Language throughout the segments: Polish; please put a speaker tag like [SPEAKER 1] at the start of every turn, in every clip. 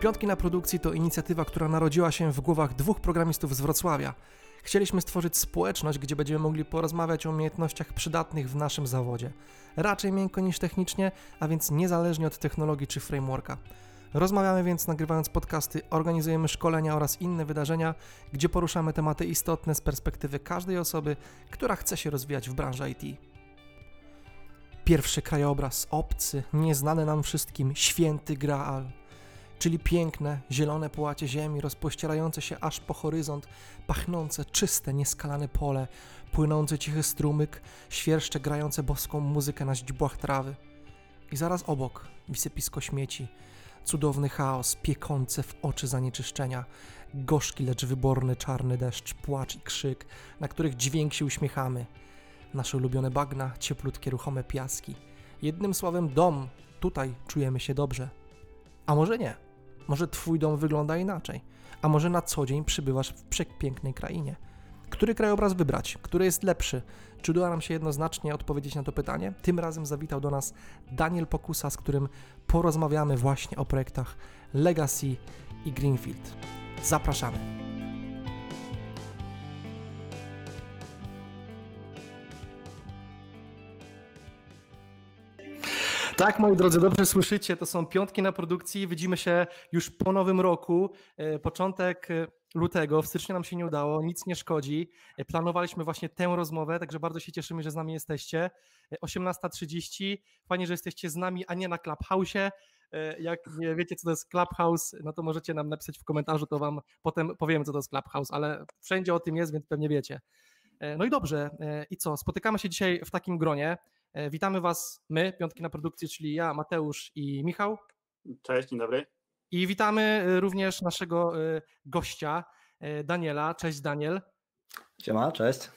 [SPEAKER 1] Piątki na produkcji to inicjatywa, która narodziła się w głowach dwóch programistów z Wrocławia. Chcieliśmy stworzyć społeczność, gdzie będziemy mogli porozmawiać o umiejętnościach przydatnych w naszym zawodzie. Raczej miękko niż technicznie, a więc niezależnie od technologii czy frameworka. Rozmawiamy więc nagrywając podcasty, organizujemy szkolenia oraz inne wydarzenia, gdzie poruszamy tematy istotne z perspektywy każdej osoby, która chce się rozwijać w branży IT. Pierwszy krajobraz, obcy, nieznany nam wszystkim, święty Graal, czyli piękne, zielone połacie ziemi, rozpościerające się aż po horyzont, pachnące, czyste, nieskalane pole, płynący cichy strumyk, świerszcze grające boską muzykę na źdźbłach trawy. I zaraz obok wysypisko śmieci, cudowny chaos, piekące w oczy zanieczyszczenia, gorzki, lecz wyborny czarny deszcz, płacz i krzyk, na których dźwięk się uśmiechamy. Nasze ulubione bagna, cieplutkie, ruchome piaski. Jednym słowem dom, tutaj czujemy się dobrze. A może nie? Może twój dom wygląda inaczej? A może na co dzień przybywasz w przepięknej krainie? Który krajobraz wybrać? Który jest lepszy? Czy uda nam się jednoznacznie odpowiedzieć na to pytanie? Tym razem zawitał do nas Daniel Pokusa, z którym porozmawiamy właśnie o projektach Legacy i Greenfield. Zapraszamy. Tak, moi drodzy, dobrze słyszycie, to są piątki na produkcji. Widzimy się już po nowym roku. E, początek e, lutego, w styczniu nam się nie udało, nic nie szkodzi. E, planowaliśmy właśnie tę rozmowę, także bardzo się cieszymy, że z nami jesteście. 18.30, fajnie, że jesteście z nami, a nie na Clubhouse'ie. Jak nie wiecie, co to jest Clubhouse, no to możecie nam napisać w komentarzu, to wam potem powiemy, co to jest Clubhouse, ale wszędzie o tym jest, więc pewnie wiecie. No i dobrze, i co? Spotykamy się dzisiaj w takim gronie. E, witamy Was my, Piątki na Produkcji, czyli ja, Mateusz i Michał.
[SPEAKER 2] Cześć, dzień dobry.
[SPEAKER 1] I witamy e, również naszego e, gościa, Daniela. Cześć Daniel.
[SPEAKER 3] Siema, cześć.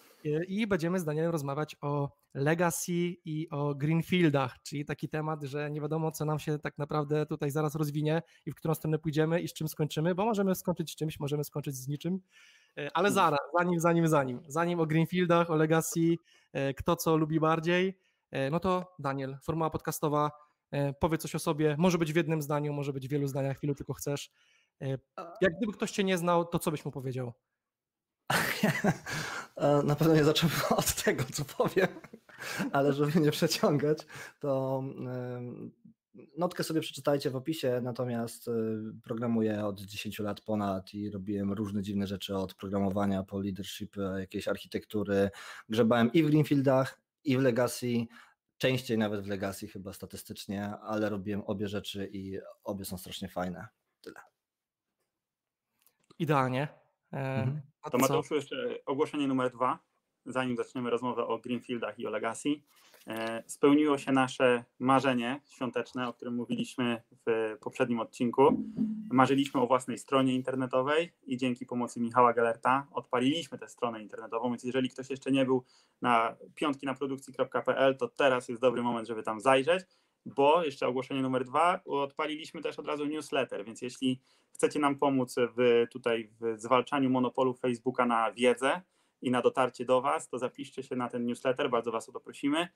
[SPEAKER 1] I będziemy z Danielem rozmawiać o legacy i o greenfieldach, czyli taki temat, że nie wiadomo, co nam się tak naprawdę tutaj zaraz rozwinie i w którą stronę pójdziemy i z czym skończymy, bo możemy skończyć z czymś, możemy skończyć z niczym, ale zaraz, zanim, zanim, zanim, zanim o greenfieldach, o legacy, kto co lubi bardziej, no to Daniel, formuła podcastowa, e, powie coś o sobie, może być w jednym zdaniu, może być w wielu zdaniach, ilu tylko chcesz. E, jak gdyby ktoś cię nie znał, to co byś mu powiedział?
[SPEAKER 3] Na pewno nie zacząłem od tego, co powiem, ale żeby nie przeciągać, to notkę sobie przeczytajcie w opisie, natomiast programuję od 10 lat ponad i robiłem różne dziwne rzeczy od programowania po leadership, jakiejś architektury. Grzebałem i w Greenfieldach, i w Legacy, częściej nawet w Legacy chyba statystycznie, ale robiłem obie rzeczy i obie są strasznie fajne. Tyle.
[SPEAKER 1] Idealnie.
[SPEAKER 2] E, mhm. To Mateuszu jeszcze ogłoszenie numer dwa, zanim zaczniemy rozmowę o Greenfieldach i o Legacy. E, spełniło się nasze marzenie świąteczne, o którym mówiliśmy w poprzednim odcinku. Marzyliśmy o własnej stronie internetowej i dzięki pomocy Michała Galerta odpaliliśmy tę stronę internetową, więc jeżeli ktoś jeszcze nie był na piątki na produkcji.pl, to teraz jest dobry moment, żeby tam zajrzeć, bo jeszcze ogłoszenie numer dwa, odpaliliśmy też od razu newsletter, więc jeśli chcecie nam pomóc w, tutaj w zwalczaniu monopolu Facebooka na wiedzę, i na dotarcie do Was, to zapiszcie się na ten newsletter, bardzo Was o to prosimy.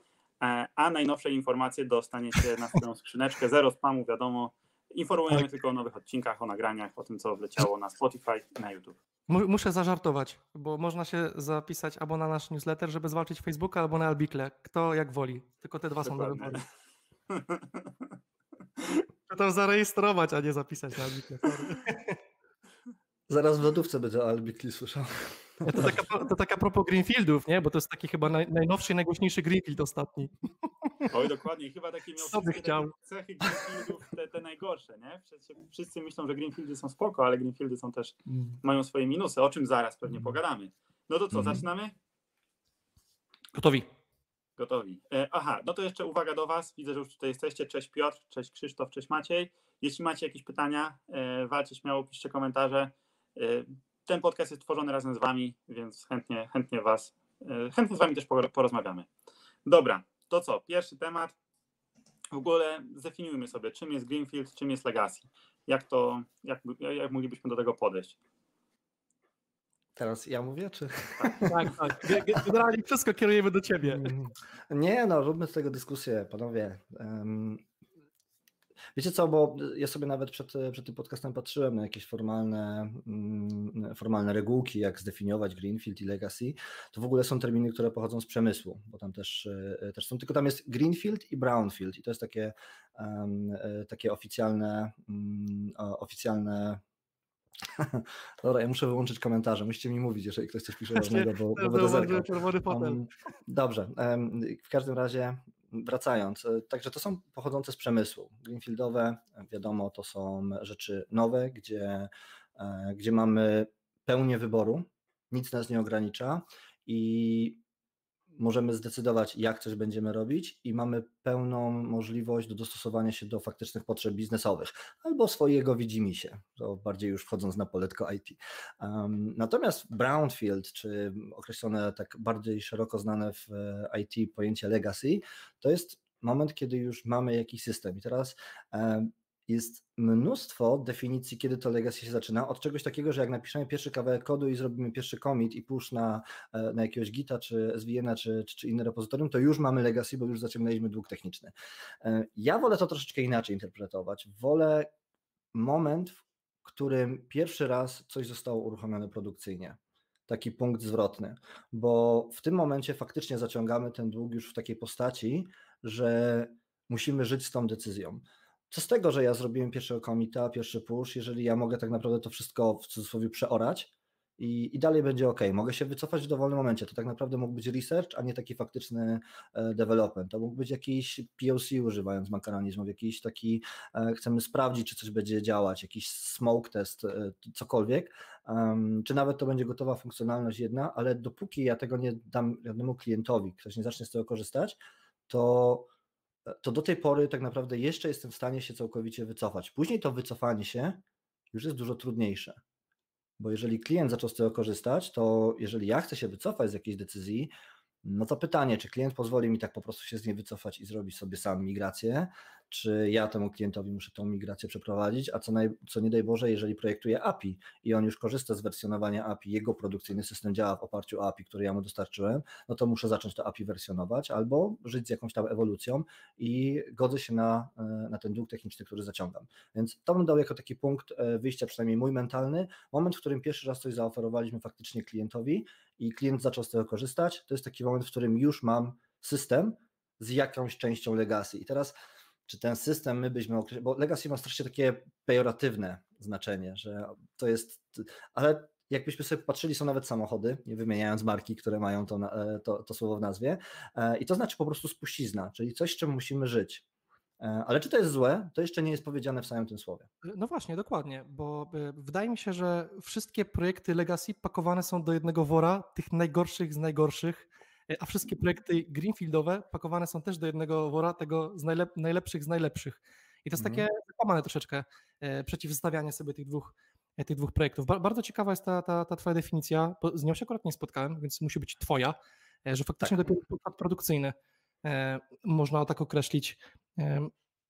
[SPEAKER 2] E, a najnowsze informacje dostaniecie na swoją skrzyneczkę. Zero spamu, wiadomo. Informujemy tak. tylko o nowych odcinkach, o nagraniach, o tym, co wleciało na Spotify i na YouTube.
[SPEAKER 1] Muszę zażartować, bo można się zapisać albo na nasz newsletter, żeby zwalczyć Facebooka, albo na Albikle. Kto jak woli. Tylko te dwa Dokładnie. są do wyboru. to zarejestrować, a nie zapisać na Albikle.
[SPEAKER 3] Zaraz w lodówce będzie Albikli słyszał.
[SPEAKER 1] To taka, to taka propos Greenfieldów, nie? Bo to jest taki chyba naj, najnowszy i najgłośniejszy Greenfield ostatni.
[SPEAKER 2] Oj, dokładnie. Chyba takie miał
[SPEAKER 1] Co chciał?
[SPEAKER 2] cechy Greenfieldów te, te najgorsze, nie? Wszyscy, wszyscy myślą, że Greenfieldy są spoko, ale Greenfieldy są też, mm. mają swoje minusy, o czym zaraz pewnie mm. pogadamy. No to co, mm. zaczynamy?
[SPEAKER 1] Gotowi.
[SPEAKER 2] Gotowi. E, aha, no to jeszcze uwaga do Was. Widzę, że już tutaj jesteście. Cześć Piotr, cześć Krzysztof, cześć Maciej. Jeśli macie jakieś pytania, e, walcie śmiało, piszcie komentarze. E, ten podcast jest tworzony razem z Wami, więc chętnie, chętnie Was, e, chętnie z Wami też porozmawiamy. Dobra, to co? Pierwszy temat. W ogóle zdefiniujmy sobie, czym jest Greenfield, czym jest Legacy. Jak to, jak, jak moglibyśmy do tego podejść?
[SPEAKER 3] Teraz ja mówię, czy?
[SPEAKER 1] Tak, tak. Generalnie wszystko kierujemy do ciebie.
[SPEAKER 3] Nie, no, róbmy z tego dyskusję, panowie. Wiecie co, bo ja sobie nawet przed, przed tym podcastem patrzyłem na jakieś formalne, mm, formalne regułki, jak zdefiniować Greenfield i Legacy. To w ogóle są terminy, które pochodzą z przemysłu, bo tam też, e, też są, tylko tam jest Greenfield i Brownfield i to jest takie, um, takie oficjalne, um, oficjalne Dobra, ja muszę wyłączyć komentarze. Musicie mi mówić, jeżeli ktoś coś pisze ważnego, bo, bo będę zerkał. Um, dobrze, um, w każdym razie wracając, e, także to są pochodzące z przemysłu. Greenfieldowe, wiadomo, to są rzeczy nowe, gdzie, e, gdzie mamy pełnię wyboru, nic nas nie ogranicza i możemy zdecydować, jak coś będziemy robić, i mamy pełną możliwość do dostosowania się do faktycznych potrzeb biznesowych albo swojego widzimisię, to bardziej już wchodząc na poletko IT. Um, natomiast Brownfield, czy określone tak bardziej szeroko znane w e, IT pojęcie legacy, to jest moment, kiedy już mamy jakiś system. I teraz um, jest mnóstwo definicji, kiedy to legacy się zaczyna, od czegoś takiego, że jak napiszemy pierwszy kawałek kodu i zrobimy pierwszy commit i push na, e, na jakiegoś gita, czy SVN, czy, czy, czy inne repozytorium, to już mamy legacy, bo już zaciągnęliśmy dług techniczny. E, ja wolę to troszeczkę inaczej interpretować. Wolę moment, w którym pierwszy raz coś zostało uruchomione produkcyjnie taki punkt zwrotny, bo w tym momencie faktycznie zaciągamy ten dług już w takiej postaci, że musimy żyć z tą decyzją co z tego, że ja zrobiłem pierwszego komita, pierwszy push, jeżeli ja mogę tak naprawdę to wszystko w cudzysłowie przeorać i, i dalej będzie ok. Mogę się wycofać w dowolnym momencie. To tak naprawdę mógł być research, a nie taki faktyczny e, development. To mógł być jakiś POC używając makaronizmów, jakiś taki, e, chcemy sprawdzić, czy coś będzie działać, jakiś smoke test, e, cokolwiek, czy nawet to będzie gotowa funkcjonalność jedna, ale dopóki ja tego nie dam żadnemu klientowi, ktoś nie zacznie z tego korzystać, to to do tej pory tak naprawdę jeszcze jestem w stanie się całkowicie wycofać. Później to wycofanie się już jest dużo trudniejsze. Bo jeżeli klient zaczął z tego korzystać, to jeżeli ja chcę się wycofać z jakiejś decyzji, no to pytanie, czy klient pozwoli mi tak po prostu się z niej wycofać i zrobić sobie sam migrację, czy ja temu klientowi muszę tą migrację przeprowadzić, a co, naj, co nie daj Boże, jeżeli projektuję API i on już korzysta z wersjonowania API, jego produkcyjny system działa w oparciu o API, które ja mu dostarczyłem, no to muszę zacząć to API wersjonować albo żyć z jakąś tam ewolucją i godzę się na, e, na ten dług techniczny, który zaciągam. Więc to bym dał jako taki punkt e, wyjścia, przynajmniej mój mentalny, moment, w którym pierwszy raz coś zaoferowaliśmy faktycznie klientowi i klient zaczął z tego korzystać, to jest taki moment, w którym już mam system z jakąś częścią legacy. I teraz czy ten system my byśmy określili, bo legacy ma strasznie takie pejoratywne znaczenie, że to jest, ale jakbyśmy sobie patrzyli, są nawet samochody, nie wymieniając marki, które mają to, e, to, to słowo w nazwie, e, i to znaczy po prostu spuścizna, czyli coś, z czym musimy żyć. E, ale czy to jest złe, to jeszcze nie jest powiedziane w samym tym słowie.
[SPEAKER 1] No właśnie, dokładnie, bo wydaje mi się, że wszystkie projekty Legacy pakowane są do jednego wora, tych najgorszych z najgorszych, a wszystkie projekty greenfieldowe pakowane są też do jednego wora, tego z najlep najlepszych z najlepszych. I to jest takie mhm. zakłamane troszeczkę e, przeciwstawianie sobie tych dwóch, e, tych dwóch projektów. bardzo ciekawa jest ta, ta, ta twoja definicja, bo z nią się akurat nie spotkałem, więc musi być twoja, że faktycznie tak. dopiero podkład produkcyjny można tak określić.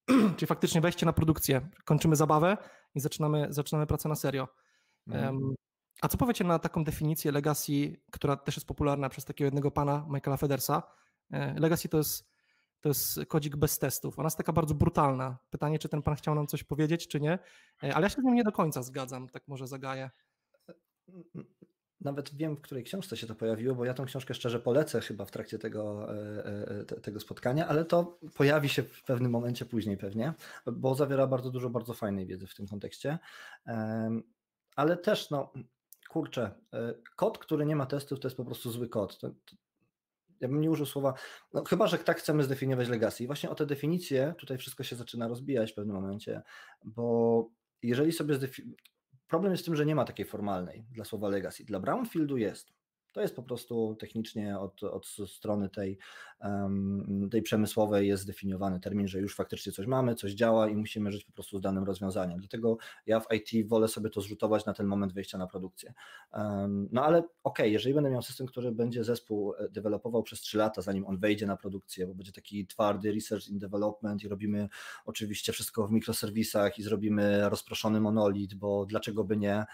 [SPEAKER 1] Czyli faktycznie wejście na produkcję, kończymy zabawę i zaczynamy, zaczynamy pracę na serio. Mhm. A co powiecie na taką definicję legacy, która też jest popularna przez takiego jednego pana, Michaela Federsa? E, legacy to jest, to jest kodzik bez testów. Ona jest taka bardzo brutalna. Pytanie, czy ten pan chciał nam coś powiedzieć, czy nie. E, ale ja się z nim nie do końca zgadzam, tak może zagaję.
[SPEAKER 3] Nawet wiem, w której książce się to pojawiło, bo ja tą książkę szczerze polecę chyba w trakcie tego, e, tego spotkania, ale to pojawi się w pewnym momencie później pewnie, bo zawiera bardzo dużo bardzo fajnej wiedzy w tym kontekście. Ale też no, kurczę, e, kod, który nie ma testów, to jest po prostu zły kod. To, to, ja bym nie użył słowa, no chyba, że tak chcemy zdefiniować legacy. I właśnie o te definicje tutaj wszystko się zaczyna rozbijać w pewnym momencie, bo jeżeli sobie problem jest w tym, że nie ma takiej formalnej dla słowa legacy. Dla brownfieldu jest. To jest po prostu technicznie od, od strony tej, tej przemysłowej jest zdefiniowany termin, że już faktycznie coś mamy, coś działa i musimy żyć po prostu z danym rozwiązaniem. Dlatego ja w IT wolę sobie to zrzutować na ten moment wejścia na produkcję. No ale okej, okay, jeżeli będę miał system, który będzie zespół e, dewelopował przez 3 lata, zanim on wejdzie na produkcję, bo będzie taki twardy research in development i robimy oczywiście wszystko w mikroserwisach i zrobimy rozproszony monolit, bo dlaczego by nie,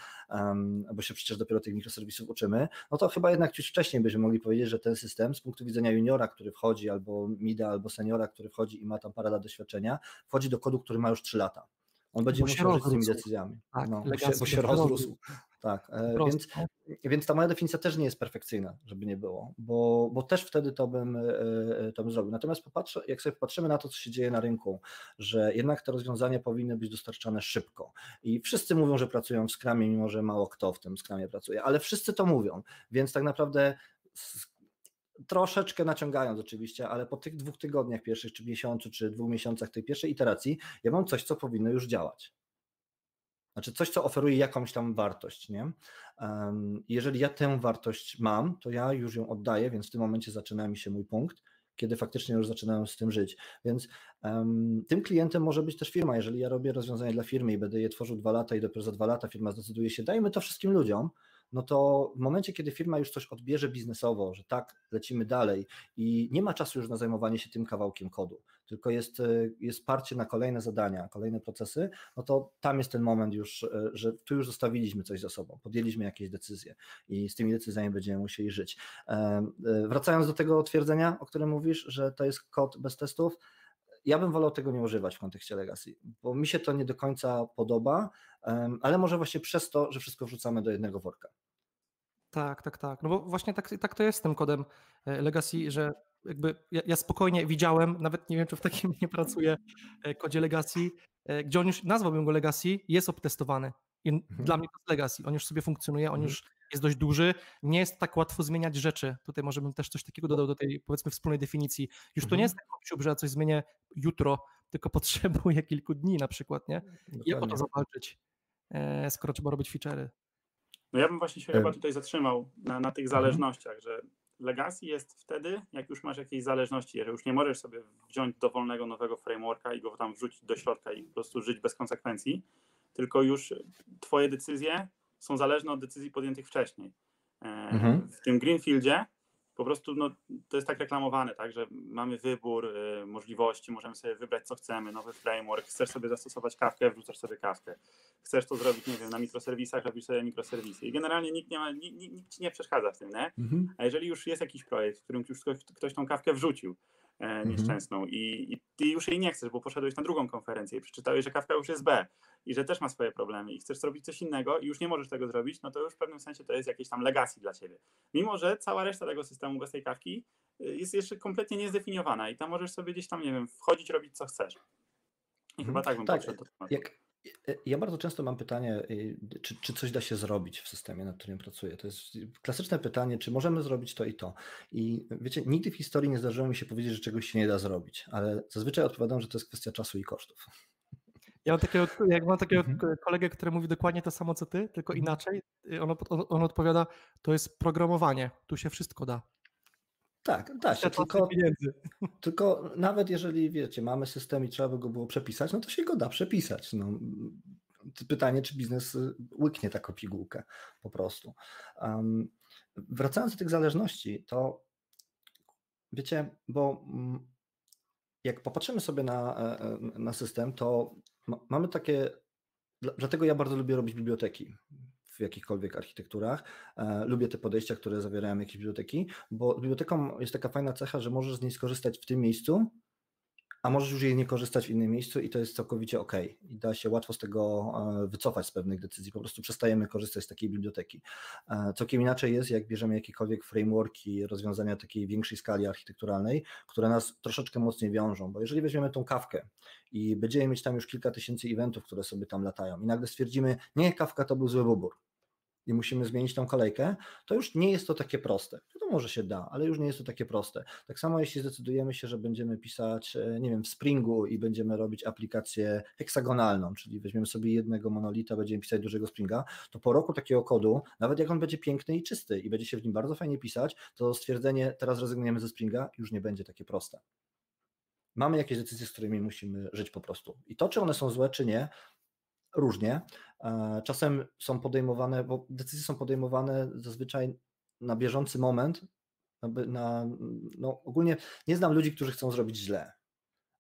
[SPEAKER 3] bo się przecież dopiero tych mikroserwisów uczymy, no to chyba chyba jednak już wcześniej byśmy mogli powiedzieć, że ten system z punktu widzenia juniora, który wchodzi, albo mida, albo seniora, który wchodzi i ma tam parę lat doświadczenia, wchodzi do kodu, który ma już 3 lata. On będzie musiał żyć z tymi decyzjami.
[SPEAKER 1] Tak,
[SPEAKER 3] no, bo się, bo się rozrósł. Tak, e, więc, więc ta moja definicja też nie jest perfekcyjna, żeby nie było, bo, bo też wtedy to bym, e, e, to bym zrobił. Natomiast popatrzę, jak sobie popatrzymy na to, co się dzieje na rynku, że jednak te rozwiązania powinny być dostarczane szybko i wszyscy mówią, że pracują w Scrumie, mimo że mało kto w tym Scrumie pracuje, ale wszyscy to mówią, więc tak naprawdę troszeczkę naciągając oczywiście, ale po tych dwóch tygodniach pierwszych, czy miesiącu, czy dwóch miesiącach tej pierwszej iteracji, ja mam coś, co powinno już działać. Znaczy coś, co oferuje jakąś tam wartość, nie? Jeżeli ja tę wartość mam, to ja już ją oddaję, więc w tym momencie zaczyna mi się mój punkt, kiedy faktycznie już zaczynałem z tym żyć. Więc um, tym klientem może być też firma. Jeżeli ja robię rozwiązanie dla firmy i będę je tworzył dwa lata i dopiero za dwa lata firma zdecyduje się, dajmy to wszystkim ludziom, no to w momencie, kiedy firma już coś odbierze biznesowo, że tak, lecimy dalej i nie ma czasu już na zajmowanie się tym kawałkiem kodu, tylko jest, e, jest parcie na kolejne zadania, kolejne procesy, no to tam jest ten moment już, e, że tu już zostawiliśmy coś za sobą, podjęliśmy jakieś decyzje i z tymi decyzjami będziemy musieli żyć. E, wracając do tego twierdzenia, o którym mówisz, że to jest kod bez testów, ja bym wolał tego nie używać w kontekście legacy, bo mi się to nie do końca podoba, ale może właśnie przez to, że wszystko wrzucamy do jednego worka.
[SPEAKER 1] Tak, tak, tak. No bo właśnie tak, tak to jest z tym kodem e, legacy, że jakby ja, ja, spokojnie widziałem, nawet nie wiem, czy w takim nie pracuję, e, kodzie legacy, e, gdzie on już, nazwałbym go legacy, jest obtestowany. I mhm. dla mnie to jest legacy. On już sobie funkcjonuje, on mhm. już jest dość duży. Nie jest tak łatwo zmieniać rzeczy. Tutaj może bym też coś takiego dodał do tej, powiedzmy, wspólnej definicji. Już mhm. to nie jest tak obciub, że ja coś zmienię jutro, tylko potrzebuję kilku dni na przykład, nie? I o to zawalczyć, e, skoro trzeba robić feature'y.
[SPEAKER 2] No ja bym właśnie się chyba tutaj zatrzymał na, na tych mhm. zależnościach, że legacy jest wtedy, jak już masz jakieś zależności, jeżeli już nie możesz sobie wziąć dowolnego nowego frameworka i go tam wrzucić do środka i po prostu żyć bez konsekwencji, tylko już twoje decyzje są zależne od decyzji podjętych wcześniej. E, mhm. W tym Greenfieldzie po prostu no, to jest tak reklamowane, tak, że mamy wybór y, możliwości, możemy sobie wybrać co chcemy, nowy framework, chcesz sobie zastosować kawkę, wrzucasz sobie kawkę. Chcesz to zrobić, nie wiem, na mikroserwisach, robisz sobie mikroserwisy. I generalnie nikt, nie ma, nikt, nikt ci nie przeszkadza w tym, nie? Mhm. A jeżeli już jest jakiś projekt, w którym już ktoś, ktoś tą kawkę wrzucił. Nieszczęsną I, i ty już jej nie chcesz, bo poszedłeś na drugą konferencję i przeczytałeś, że kawka już jest B i że też ma swoje problemy i chcesz zrobić coś innego i już nie możesz tego zrobić, no to już w pewnym sensie to jest jakieś tam legacy dla ciebie. Mimo, że cała reszta tego systemu bez tej kawki y, jest jeszcze kompletnie niezdefiniowana i tam możesz sobie gdzieś tam, nie wiem, wchodzić, robić co chcesz. I mhm. chyba tak bym tak, podszedł do tematu.
[SPEAKER 3] Jak, ja bardzo często mam pytanie, y, czy, czy, coś da się zrobić w systemie, nad którym pracuję. To jest klasyczne pytanie, czy możemy zrobić to i to. I wiecie, nigdy w historii nie zdarzyło mi się powiedzieć, że czegoś się nie da zrobić, ale zazwyczaj odpowiadam, że to jest kwestia czasu i kosztów.
[SPEAKER 1] Ja mam takiego, jak mam takiego mhm. kolegę, który mówi dokładnie to samo co ty, tylko mhm. inaczej. On, on, on odpowiada, to jest programowanie, tu się wszystko da.
[SPEAKER 3] Tak, da się, tylko, tylko nawet jeżeli, wiecie, mamy system i trzeba by go było przepisać, no to się go da przepisać. No, pytanie, czy biznes y, łyknie taką pigułkę po prostu. Um, wracając do tych zależności, to wiecie, bo mm, jak popatrzymy sobie na, e, e, na system, to mamy takie, dlatego ja bardzo lubię robić biblioteki w jakichkolwiek architekturach. E, lubię te podejścia, które zawierają jakieś biblioteki, bo biblioteką jest taka fajna cecha, że możesz z niej skorzystać w tym miejscu, a możesz już jej nie korzystać w innym miejscu i to jest całkowicie ok. I da się łatwo z tego e, wycofać z pewnych decyzji. Po prostu przestajemy korzystać z takiej biblioteki. E, całkiem inaczej jest, jak bierzemy jakiekolwiek frameworki, rozwiązania takiej większej skali architekturalnej, które nas troszeczkę mocniej wiążą, bo jeżeli weźmiemy tą kawkę i będziemy mieć tam już kilka tysięcy eventów, które sobie tam latają i nagle stwierdzimy, nie, kawka to był zły wybór, i musimy zmienić tą kolejkę, to już nie jest to takie proste. Wiadomo, że się da, ale już nie jest to takie proste. Tak samo jeśli zdecydujemy się, że będziemy pisać, e, nie wiem, w Springu i będziemy robić aplikację heksagonalną, czyli weźmiemy sobie jednego monolita, będziemy pisać dużego Springa, to po roku takiego kodu, nawet jak on będzie piękny i czysty i będzie się w nim bardzo fajnie pisać, to stwierdzenie, teraz rezygnujemy ze Springa, już nie będzie takie proste mamy jakieś decyzje, z którymi musimy żyć po prostu. I to, czy one są złe, czy nie, różnie. E, czasem są podejmowane, bo decyzje są podejmowane zazwyczaj na bieżący moment. Na, no ogólnie nie znam ludzi, którzy chcą zrobić źle,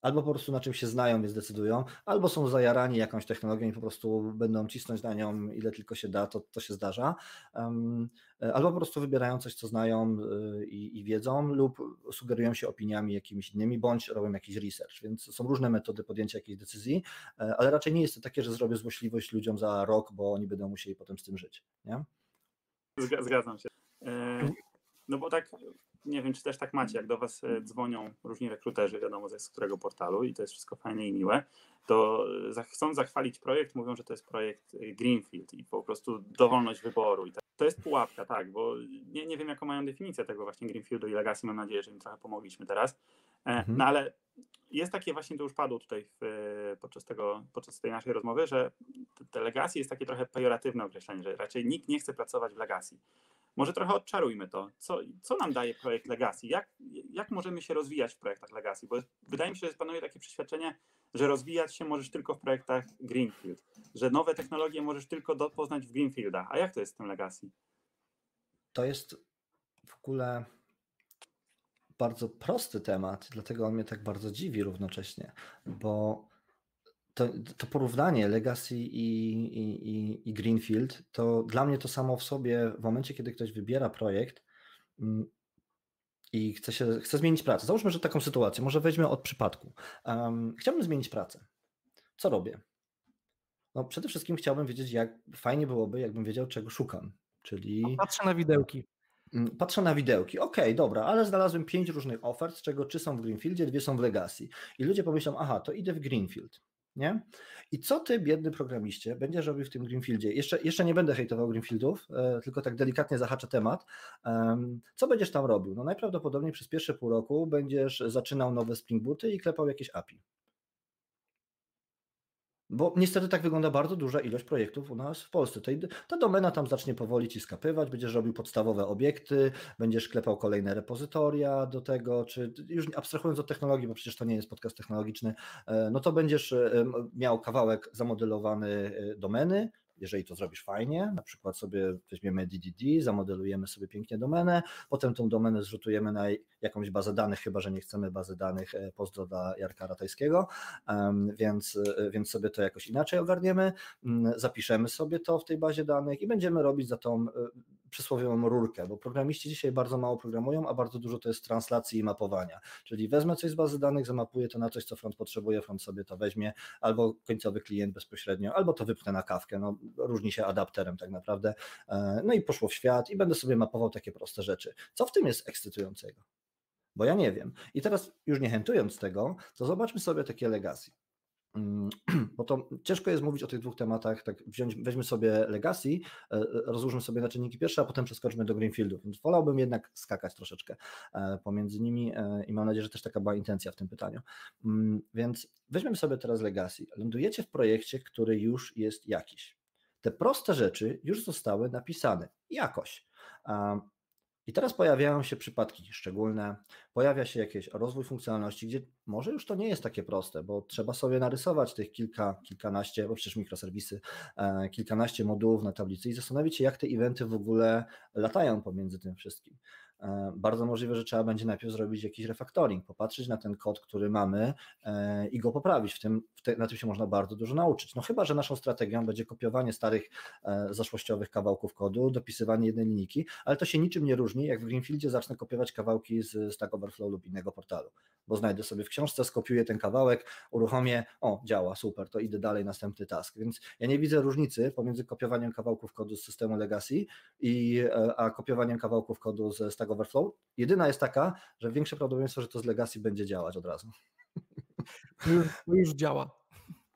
[SPEAKER 3] Albo po prostu na czym się znają, więc decydują, albo są zajarani jakąś technologią i po prostu będą cisnąć na nią ile tylko się da, to, to się zdarza. Um, albo po prostu wybierają coś, co znają y, i, i, wiedzą, lub sugerują się opiniami jakimiś innymi, bądź robią jakiś research. Więc są różne metody podjęcia jakiejś decyzji, e, ale raczej nie jest to takie, że zrobię złośliwość ludziom za rok, bo oni będą musieli potem z tym żyć. Nie?
[SPEAKER 2] Zgadzam się. E, no bo tak nie wiem, czy też tak macie, jak do Was e, dzwonią różni rekruterzy, wiadomo z którego portalu i to jest wszystko fajne i miłe, to chcą zachwalić projekt, mówią, że to jest projekt e, Greenfield i po prostu dowolność wyboru. I to jest pułapka, tak, bo nie, nie wiem, jaką mają definicję tego właśnie Greenfieldu i Legacy, mam nadzieję, że im trochę pomogliśmy teraz. E, mhm. No ale jest takie właśnie, to już padło tutaj w, podczas, tego, podczas tej naszej rozmowy, że te Legacy jest takie trochę pejoratywne określenie, że raczej nikt nie chce pracować w Legacy. Może trochę odczarujmy to. Co, co nam daje projekt Legacy? Jak, jak możemy się rozwijać w projektach Legacy? Bo wydaje mi się, że panuje takie przeświadczenie, że rozwijać się możesz tylko w projektach Greenfield, że nowe technologie możesz tylko poznać w Greenfieldach. A jak to jest z tym Legacy?
[SPEAKER 3] To jest w ogóle bardzo prosty temat, dlatego on mnie tak bardzo dziwi równocześnie, bo to, to porównanie Legacy i, i, i Greenfield, to dla mnie to samo w sobie, w momencie, kiedy ktoś wybiera projekt mm, i chce, się, chce zmienić pracę. Załóżmy, że taką sytuację, może weźmy od przypadku. Um, chciałbym zmienić pracę. Co robię? No, przede wszystkim chciałbym wiedzieć, jak fajnie byłoby, jakbym wiedział, czego szukam. Czyli.
[SPEAKER 1] Patrzę na widełki.
[SPEAKER 3] Mm, patrzę na widełki. Okej, okay, dobra, ale znalazłem pięć różnych ofert, z czego trzy są w Greenfieldzie, dwie są w Legacy. I ludzie pomyślą, aha, to idę w Greenfield nie? I co ty, biedny programiście, będziesz robił w tym Greenfieldzie? Jeszcze, jeszcze nie będę hejtował Greenfieldów, e, tylko tak delikatnie zahaczę temat. co będziesz tam robił? No najprawdopodobniej przez pierwsze pół roku będziesz zaczynał nowe Spring Booty i klepał jakieś API. Bo niestety tak wygląda bardzo duża ilość projektów u nas w Polsce. Ta domena tam zacznie powoli ci skapywać, będziesz robił podstawowe obiekty, będziesz klepał kolejne repozytoria do tego, czy już abstrahując od technologii, bo przecież to nie jest podcast technologiczny, e, no to będziesz e, miał kawałek zamodelowany e, domeny, jeżeli to zrobisz fajnie, na przykład sobie weźmiemy DDD, zamodelujemy sobie pięknie domenę, potem tą domenę zrzutujemy na jakąś bazę danych, chyba że nie chcemy bazy danych e, pozdro dla Jarka Ratajskiego, więc, e, więc sobie to jakoś inaczej ogarniemy, mm, zapiszemy sobie to w tej bazie danych i będziemy robić za tą e, przysłowiową rurkę, bo programiści dzisiaj bardzo mało programują, a bardzo dużo to jest translacji i mapowania. Czyli wezmę coś z bazy danych, zamapuję to na coś, co front potrzebuje, front sobie to weźmie, albo końcowy klient bezpośrednio, albo to wypchnę na kawkę. No, różni się adapterem tak naprawdę. E, no i poszło w świat i będę sobie mapował takie proste rzeczy. Co w tym jest ekscytującego? Bo ja nie wiem. I teraz już nie chętując tego, to zobaczmy sobie takie legacy. Mm, bo to ciężko jest mówić o tych dwóch tematach, tak wziąć, weźmy sobie Legacy, e, rozłóżmy sobie na czynniki pierwsze, a potem przeskoczmy do Greenfieldu, wolałbym jednak skakać troszeczkę e, pomiędzy nimi e, i mam nadzieję, że też taka była intencja w tym pytaniu. Mm, więc weźmiemy sobie teraz Legacy. Lądujecie w projekcie, który już jest jakiś. Te proste rzeczy już zostały napisane jakoś. I teraz pojawiają się przypadki szczególne, pojawia się jakiś rozwój funkcjonalności, gdzie może już to nie jest takie proste, bo trzeba sobie narysować tych kilka, kilkanaście, bo przecież mikroserwisy, e, kilkanaście modułów na tablicy i zastanowić się, jak te eventy w ogóle latają pomiędzy tym wszystkim. E, bardzo możliwe, że trzeba będzie najpierw zrobić jakiś refactoring, popatrzeć na ten kod, który mamy e, i go poprawić. W tym, w te, na tym się można bardzo dużo nauczyć. No chyba, że naszą strategią będzie kopiowanie starych, e, zaszłościowych kawałków kodu, dopisywanie jednej linijki, ale to się niczym nie różni, jak w Greenfieldzie zacznę kopiować kawałki z Stack Overflow lub innego portalu, bo znajdę sobie w książce, skopiuję ten kawałek, uruchomię, o działa, super, to idę dalej, następny task. Więc ja nie widzę różnicy pomiędzy kopiowaniem kawałków kodu z systemu legacy i, a kopiowaniem kawałków kodu z Stack Stack Overflow. Jedyna jest taka, że większe prawdopodobieństwo, że to z Legacy będzie działać od razu.
[SPEAKER 1] Już, już działa.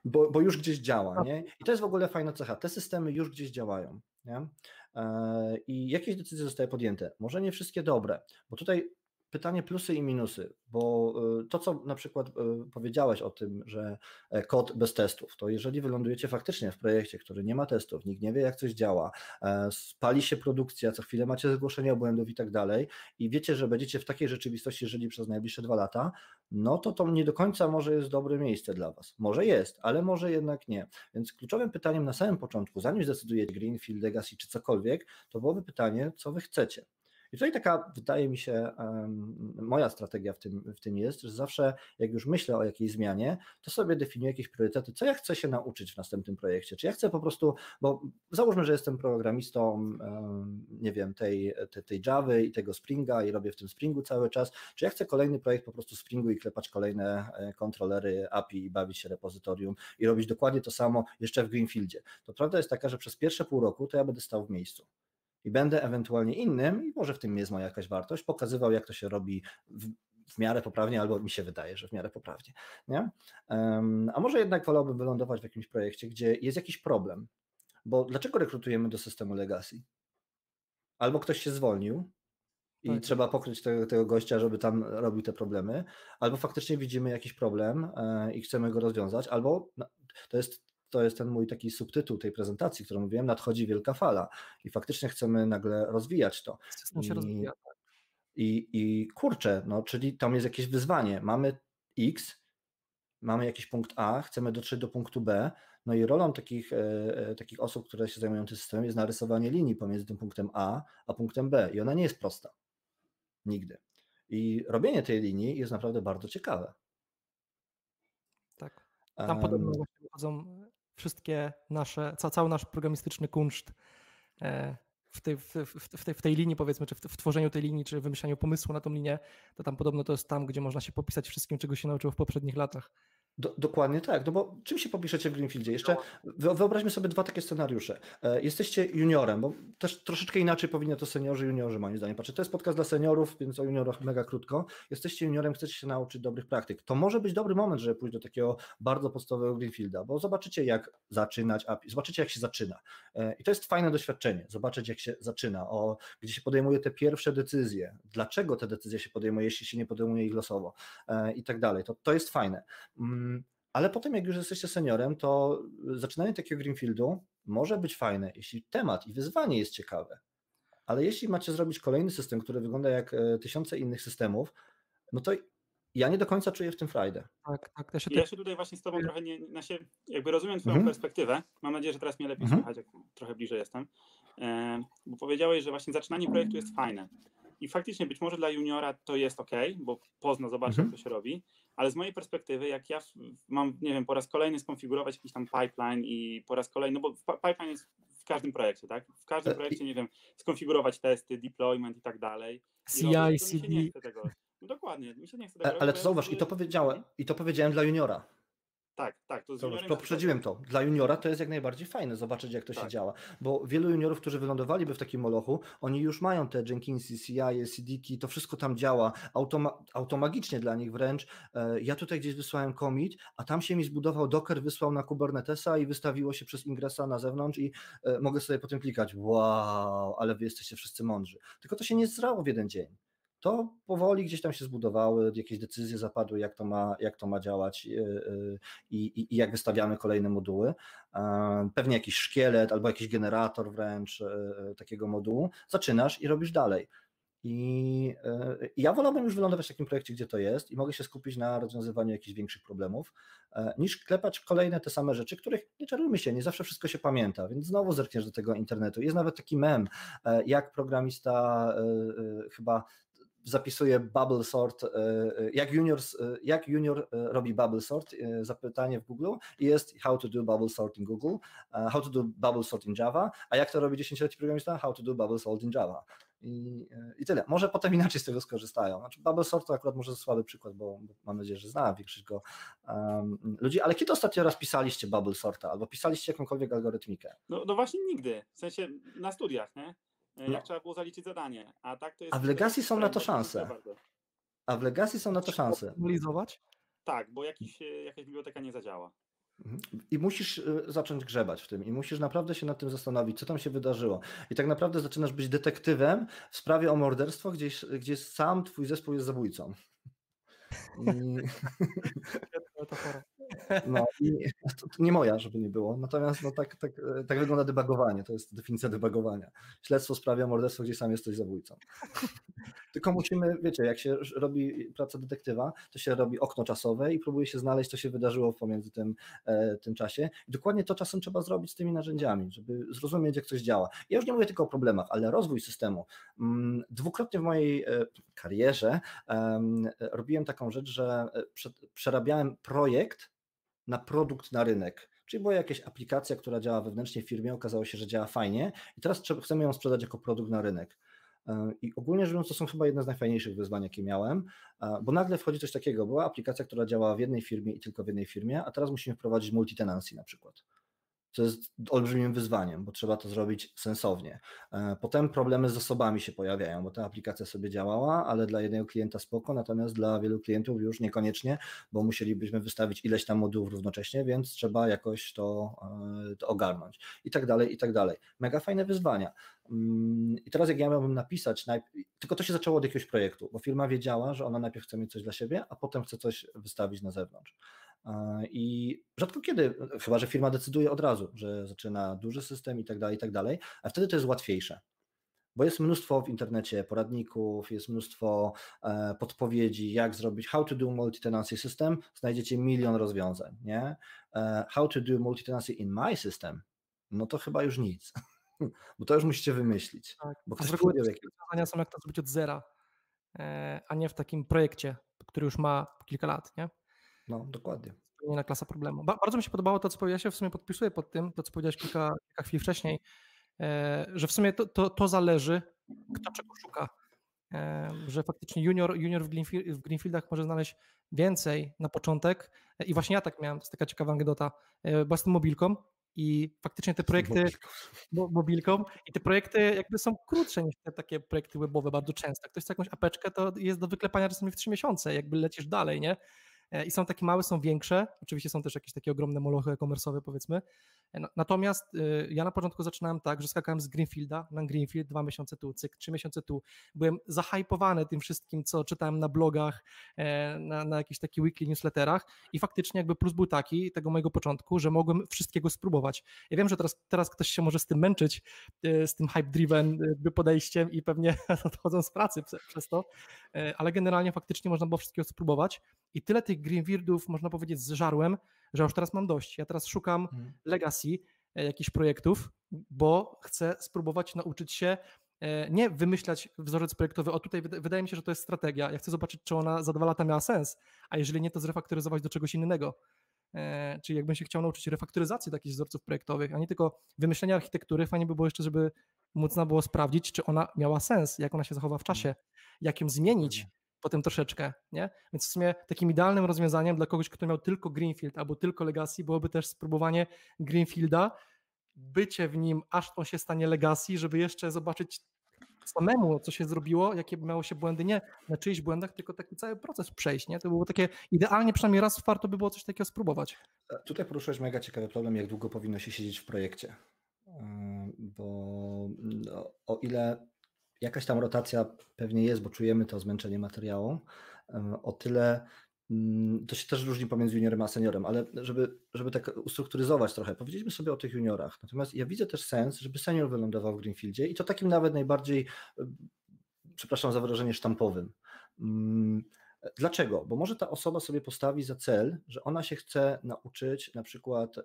[SPEAKER 3] Bo, bo, już gdzieś działa, tak. nie? I to jest w ogóle fajna cecha. Te systemy już gdzieś działają, nie? E, I jakieś decyzje zostały podjęte. Może nie wszystkie dobre, bo tutaj pytanie plusy i minusy, bo y, to, co na przykład y, powiedziałeś o tym, że e, kod bez testów, to jeżeli wylądujecie faktycznie w projekcie, który nie ma testów, nikt nie wie, jak coś działa, e, spali się produkcja, co chwilę macie zgłoszenia błędów i tak dalej, i wiecie, że będziecie w takiej rzeczywistości żyli przez najbliższe dwa lata, no to to nie do końca może jest dobre miejsce dla Was. Może jest, ale może jednak nie. Więc kluczowym pytaniem na samym początku, zanim zdecydujecie Greenfield, Legacy czy cokolwiek, to byłoby pytanie, co Wy chcecie. I tutaj taka, wydaje mi się, moja strategia w tym, w tym jest, że zawsze jak już myślę o jakiejś zmianie, to sobie definiuję jakieś priorytety, co ja chcę się nauczyć w następnym projekcie. Czy ja chcę po prostu, bo załóżmy, że jestem programistą, nie wiem, tej, tej, tej Java i tego Springa i robię w tym Springu cały czas, czy ja chcę kolejny projekt po prostu Springu i klepać kolejne e, kontrolery API i bawić się repozytorium i robić dokładnie to samo jeszcze w Greenfieldzie. To prawda jest taka, że przez pierwsze pół roku to ja będę stał w miejscu i będę ewentualnie innym, i może w tym jest moja jakaś wartość, pokazywał, jak to się robi w, w miarę poprawnie, albo mi się wydaje, że w miarę poprawnie. Nie? Um, a może jednak wolałbym wylądować w jakimś projekcie, gdzie jest jakiś problem. Bo dlaczego rekrutujemy do systemu legacy? Albo ktoś się zwolnił, i tak. trzeba pokryć tego, tego gościa, żeby tam robił te problemy, albo faktycznie widzimy jakiś problem e, i chcemy go rozwiązać, albo no, to jest to jest ten mój taki subtytuł tej prezentacji, którą mówiłem, nadchodzi wielka fala i faktycznie chcemy nagle rozwijać to.
[SPEAKER 1] System się I, rozwija.
[SPEAKER 3] I, I kurczę, no, czyli tam jest jakieś wyzwanie. Mamy X, mamy jakiś punkt A, chcemy dotrzeć do punktu B, no i rolą takich, e, e, takich osób, które się zajmują tym systemem jest narysowanie linii pomiędzy tym punktem A a punktem B i ona nie jest prosta. Nigdy. I robienie tej linii jest naprawdę bardzo ciekawe.
[SPEAKER 1] Tak. Tam um, podobno wychodzą wszystkie nasze, ca, cały nasz programistyczny kunszt e, w tej, w, w, tej, w tej linii, powiedzmy, czy w, w, tworzeniu tej linii, czy wymyślaniu pomysłu na tą linię, to tam podobno to jest tam, gdzie można się popisać wszystkim, czego się nauczyło w poprzednich latach.
[SPEAKER 3] Do, dokładnie tak, no bo czym się popiszecie w Greenfieldzie? Jeszcze wyobraźmy sobie dwa takie scenariusze. E, jesteście juniorem, bo też troszeczkę inaczej powinno to seniorzy, juniorzy moim zdaniem patrzeć. To jest podcast dla seniorów, więc o juniorach mega krótko. Jesteście juniorem, chcecie się nauczyć dobrych praktyk. To może być dobry moment, żeby pójść do takiego bardzo podstawowego Greenfielda, bo zobaczycie jak zaczynać API, zobaczycie jak się zaczyna. E, I to jest fajne doświadczenie, zobaczyć jak się zaczyna, o, gdzie się podejmuje te pierwsze decyzje, dlaczego te decyzje się podejmuje, jeśli się nie podejmuje ich losowo e, i tak dalej. To, to jest fajne. Ale potem, jak już jesteście seniorem, to zaczynanie takiego Greenfieldu może być fajne, jeśli temat i wyzwanie jest ciekawe. Ale jeśli macie zrobić kolejny system, który wygląda jak e, tysiące innych systemów, no to ja nie do końca czuję w tym frajdę.
[SPEAKER 2] Tak, tak. Się, ja się tutaj właśnie z Tobą trochę nie, na się, jakby rozumiem Twoją mhm. perspektywę. Mam nadzieję, że teraz mnie lepiej mhm. słychać, jak trochę bliżej jestem. E, bo powiedziałeś, że właśnie zaczynanie projektu jest fajne. I faktycznie być może dla juniora to jest ok, bo pozna, zobaczy, mhm. jak to się robi, ale z mojej perspektywy, jak ja mam, nie wiem, po raz kolejny skonfigurować jakiś tam pipeline i po raz kolejny, no bo pipeline jest w każdym projekcie, tak? W każdym e, projekcie, nie wiem, skonfigurować testy, deployment i tak dalej.
[SPEAKER 1] CI, CD.
[SPEAKER 2] No dokładnie, mi się nie chce tego
[SPEAKER 3] Ale to zauważ, i to powiedziałem, i to powiedziałem dla juniora.
[SPEAKER 2] Tak, tak. To
[SPEAKER 3] Zobacz, poprzedziłem to. Dla juniora to jest jak najbardziej fajne zobaczyć, jak to tak. się działa, bo wielu juniorów, którzy wylądowaliby w takim molochu, oni już mają te Jenkinsy, CI, CD, to wszystko tam działa automa automagicznie dla nich wręcz. E, ja tutaj gdzieś wysłałem commit, a tam się mi zbudował Docker, wysłał na Kubernetesa i wystawiło się przez ingresa na zewnątrz i e, mogę sobie potem klikać, wow, ale wy jesteście wszyscy mądrzy. Tylko to się nie zrało w jeden dzień to powoli gdzieś tam się zbudowały, jakieś decyzje zapadły, jak to ma, jak to ma działać e, e, i, i, i jak wystawiamy kolejne moduły. E, pewnie jakiś szkielet albo jakiś generator wręcz takiego modułu. Zaczynasz i robisz dalej. I ja wolałbym już wylądować w takim projekcie, gdzie to jest i mogę się skupić na rozwiązywaniu jakichś większych problemów, niż klepać kolejne te same rzeczy, których nie czarujmy się, nie zawsze wszystko się pamięta, więc znowu zerkniesz do tego internetu. Jest nawet taki mem, jak programista chyba zapisuje bubble sort, e, e, jak junior, e, jak junior robi bubble sort, zapytanie w Google jest how to do bubble sort in Google, how to do bubble sort in Java, a jak to robi 10-letni programista, how to do bubble sort in Java. I, I tyle. Może potem inaczej z tego skorzystają. Znaczy bubble sort to akurat może słaby przykład, bo, bo mam nadzieję, że zna większość go um, ludzi, ale kiedy ostatnio raz pisaliście bubble sorta albo pisaliście jakąkolwiek algorytmikę?
[SPEAKER 2] No, no właśnie nigdy, w sensie na studiach, nie? No. jak trzeba było zaliczyć zadanie. A, tak to jest
[SPEAKER 3] a w Legacy są na to szanse. A w Legacy są na to szanse.
[SPEAKER 1] Analizować?
[SPEAKER 2] Tak, bo jakiś, e, jakaś biblioteka nie zadziała.
[SPEAKER 3] Mhm. I musisz e, zacząć grzebać w tym i musisz naprawdę się nad tym zastanowić, co tam się wydarzyło. I tak naprawdę zaczynasz być detektywem w sprawie o morderstwo, gdzie, gdzie sam twój zespół jest zabójcą. I... No i to, to nie moja, żeby nie było. Natomiast no, tak, tak, tak wygląda debagowanie. To jest definicja debagowania. Śledztwo sprawia morderstwo, gdzie sam jesteś zabójcą. Tylko musimy, wiecie, jak się robi praca detektywa, to się robi okno czasowe i próbuje się znaleźć, co się wydarzyło pomiędzy tym, e, tym czasie. I dokładnie to czasem trzeba zrobić z tymi narzędziami, żeby zrozumieć, jak coś działa. Ja już nie mówię tylko o problemach, ale rozwój systemu. Mm, dwukrotnie w mojej e, karierze robiłem taką rzecz, że e, przerabiałem projekt na produkt na rynek. Czyli była jakaś aplikacja, która działa wewnętrznie w firmie, okazało się, że działa fajnie i teraz chcemy ją sprzedać jako produkt na rynek. E, I ogólnie rzecz biorąc, to są chyba jedne z najfajniejszych wyzwań, jakie miałem, bo nagle wchodzi coś takiego. Była aplikacja, która działała w jednej firmie i tylko w jednej firmie, a teraz musimy wprowadzić multi-tenancy na przykład co jest olbrzymim wyzwaniem, bo trzeba to zrobić sensownie. E, potem problemy z zasobami się pojawiają, bo ta aplikacja sobie działała, ale dla jednego klienta spoko, natomiast dla wielu klientów już niekoniecznie, bo musielibyśmy wystawić ileś tam modułów równocześnie, więc trzeba jakoś to, e, to ogarnąć i tak dalej, i tak dalej. Mega fajne wyzwania. Mm, I teraz jak ja miałbym napisać, tylko to się zaczęło od jakiegoś projektu, bo firma wiedziała, że ona najpierw chce mieć coś dla siebie, a potem chce coś wystawić na zewnątrz. I rzadko kiedy, chyba że firma decyduje od razu, że zaczyna duży system i tak dalej, i tak dalej, a wtedy to jest łatwiejsze. Bo jest mnóstwo w internecie poradników, jest mnóstwo e, podpowiedzi, jak zrobić how to do multi-tenancy system, znajdziecie milion rozwiązań, nie? E, how to do multi-tenancy in my system, no to chyba już nic, bo to już musicie wymyślić. Tak. Bo
[SPEAKER 1] ktoś podjął jakieś... rozwiązania są jak to zrobić od zera, e, a nie w takim projekcie, który już ma kilka lat, nie?
[SPEAKER 3] No, dokładnie.
[SPEAKER 1] Inna klasa problemu. bardzo mi się podobało to, co powiedziałeś, ja w sumie podpisuję pod tym, to co powiedziałeś kilka, kilka chwil wcześniej, e, że w sumie to, to, to zależy, kto czego szuka. E, że faktycznie junior, junior w, Greenfield, w Greenfieldach może znaleźć więcej na początek. E, I właśnie ja tak miałem, to jest taka ciekawa anegdota, bo jestem mobilką i faktycznie te projekty mobilką. mobilką i te projekty jakby są krótsze niż te takie projekty webowe bardzo często. Jak ktoś chce jakąś apeczkę, to jest do wyklepania czasami w trzy miesiące, jakby lecisz dalej, nie? E, i są takie małe, są większe. Oczywiście są też jakieś takie ogromne molochy e-commerce'owe, powiedzmy. E, natomiast y, ja na początku zaczynałem tak, że skakałem z Greenfielda na Greenfield dwa miesiące tu, cyk, trzy miesiące tu. Byłem zahypowany tym wszystkim, co czytałem na blogach, e, na, na jakichś takich weekly newsletterach i faktycznie jakby plus był taki tego mojego początku, że mogłem wszystkiego spróbować. Ja wiem, że teraz, teraz ktoś się może z tym męczyć, z tym hype-driven podejściem i pewnie odchodzą z pracy przez to, ale generalnie faktycznie można było wszystkiego spróbować i tyle tych Greenfieldów, można powiedzieć, zżarłem, że już teraz mam dość. Ja teraz szukam hmm. legacy e, jakichś projektów, bo chcę spróbować nauczyć się e, nie wymyślać wzorzec projektowy, o tutaj wydaje mi się, że to jest strategia. Ja chcę zobaczyć, czy ona za dwa lata miała sens, a jeżeli nie, to zrefaktoryzować do czegoś innego. E, czyli jakbym się chciał nauczyć refaktoryzacji takich wzorców projektowych, a nie tylko wymyślenia architektury, fajnie by było jeszcze, żeby można było sprawdzić, czy ona miała sens, jak ona się zachowa w czasie, jak ją zmienić, potem troszeczkę, nie? Więc w sumie takim idealnym rozwiązaniem dla kogoś, kto miał tylko Greenfield albo tylko Legacy, byłoby też spróbowanie Greenfielda, bycie w nim, aż on się stanie Legacy, żeby jeszcze zobaczyć samemu, co się zrobiło, jakie miało się błędy, nie na czyichś błędach, tylko taki cały proces przejść, nie? To było takie, idealnie przynajmniej raz warto by było coś takiego spróbować.
[SPEAKER 3] E, tutaj poruszyłeś mega ciekawy problem, jak długo powinno się siedzieć w projekcie, bo no, o ile jakaś tam rotacja pewnie jest, bo czujemy to zmęczenie materiału. O tyle mm, to się też różni pomiędzy juniorem a seniorem, ale żeby, żeby tak ustrukturyzować trochę, powiedzieliśmy sobie o tych juniorach. Natomiast ja widzę też sens, żeby senior wylądował w Greenfieldzie i to takim nawet najbardziej, przepraszam za wyrażenie, sztampowym. Dlaczego? Bo może ta osoba sobie postawi za cel, że ona się chce nauczyć na przykład e,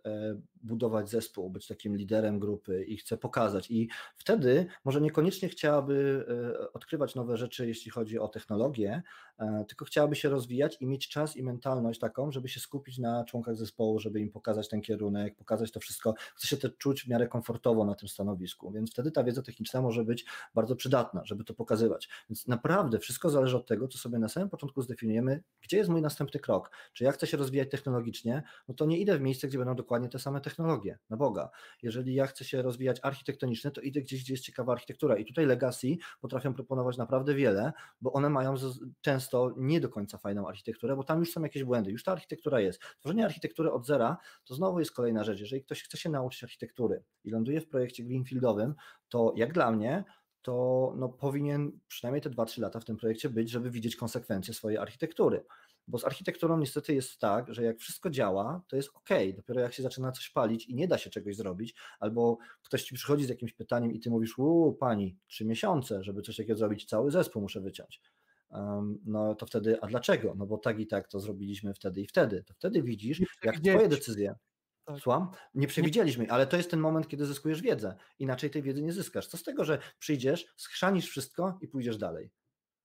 [SPEAKER 3] budować zespół, być takim liderem grupy i chce pokazać. I wtedy może niekoniecznie chciałaby e, odkrywać nowe rzeczy, jeśli chodzi o technologię, e, tylko chciałaby się rozwijać i mieć czas i mentalność taką, żeby się skupić na członkach zespołu, żeby im pokazać ten kierunek, pokazać to wszystko. Chce się też czuć w miarę komfortowo na tym stanowisku, więc wtedy ta wiedza techniczna może być bardzo przydatna, żeby to pokazywać. Więc naprawdę wszystko zależy od tego, co sobie na samym początku zdefiniujemy, gdzie jest mój następny krok. Czy ja chcę się rozwijać technologicznie, no to nie idę w miejsce, gdzie będą dokładnie te same technologie, na Boga. Jeżeli ja chcę się rozwijać architektonicznie, to idę gdzieś, gdzie jest ciekawa architektura. I tutaj Legacy potrafią proponować naprawdę wiele, bo one mają często nie do końca fajną architekturę, bo tam już są jakieś błędy, już ta architektura jest. Tworzenie architektury od zera to znowu jest kolejna rzecz. Jeżeli ktoś chce się nauczyć architektury i ląduje w projekcie greenfieldowym, to jak dla mnie to no, powinien przynajmniej te 2-3 lata w tym projekcie być, żeby widzieć konsekwencje swojej architektury. Bo z architekturą niestety jest tak, że jak wszystko działa, to jest ok. Dopiero jak się zaczyna coś palić i nie da się czegoś zrobić, albo ktoś ci przychodzi z jakimś pytaniem i ty mówisz, uuu, pani, trzy miesiące, żeby coś takiego zrobić, cały zespół muszę wyciąć. Um, no to wtedy, a dlaczego? No bo tak i tak to zrobiliśmy wtedy i wtedy. To wtedy widzisz, jak twoje decyzje. Tak. Słucham? Nie przewidzieliśmy, ale to jest ten moment, kiedy zyskujesz wiedzę. Inaczej tej wiedzy nie zyskasz. Co z tego, że przyjdziesz, schrzanisz wszystko i pójdziesz dalej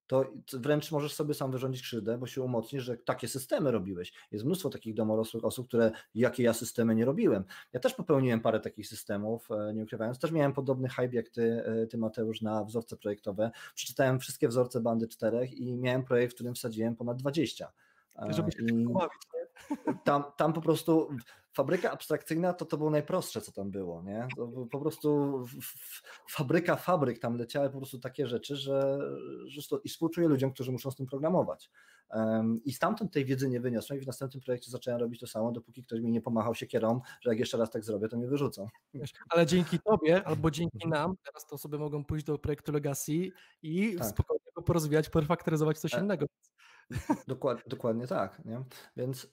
[SPEAKER 3] to wręcz możesz sobie sam wyrządzić krzywdę, bo się umocnisz, że takie systemy robiłeś. Jest mnóstwo takich domorosłych osób, które jakie ja systemy nie robiłem. Ja też popełniłem parę takich systemów, e, nie ukrywając. Też miałem podobny hype jak ty, e, ty Mateusz, na wzorce projektowe. Przeczytałem wszystkie wzorce bandy czterech i miałem projekt, w którym wsadziłem ponad 20.
[SPEAKER 1] Żeby się I
[SPEAKER 3] tam, tam po prostu fabryka abstrakcyjna to to było najprostsze, co tam było, nie? To po prostu fabryka fabryk, tam leciały po prostu takie rzeczy, że, że to, i współczuję ludziom, którzy muszą z tym programować. Um, I stamtąd tej wiedzy nie wyniosłem i w następnym projekcie zacząłem robić to samo, dopóki ktoś mi nie pomachał się kierą, że jak jeszcze raz tak zrobię, to mnie wyrzucą.
[SPEAKER 1] Ale dzięki tobie albo dzięki nam, teraz te osoby mogą pójść do projektu Legacy i tak. spokojnie go porozwijać, perfaktoryzować coś e, innego.
[SPEAKER 3] Dokładnie, dokładnie tak. Nie? Więc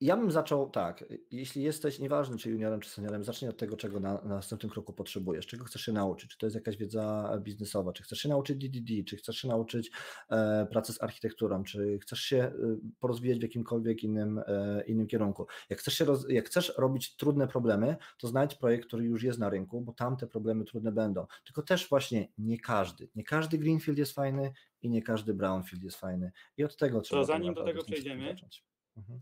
[SPEAKER 3] ja bym zaczął tak, jeśli jesteś, nieważne czy juniorem, czy seniorem, zacznij od tego, czego na, na, następnym kroku potrzebujesz, czego chcesz się nauczyć, czy to jest jakaś wiedza biznesowa, czy chcesz się nauczyć DDD, czy chcesz się nauczyć e, pracy z architekturą, czy chcesz się e, porozwijać w jakimkolwiek innym, e, innym kierunku. Jak chcesz, się roz, jak chcesz robić trudne problemy, to znajdź projekt, który już jest na rynku, bo tam te problemy trudne będą. Tylko też właśnie nie każdy, nie każdy Greenfield jest fajny i nie każdy Brownfield jest fajny. I od tego trzeba...
[SPEAKER 2] To zanim do tego przejdziemy, mhm.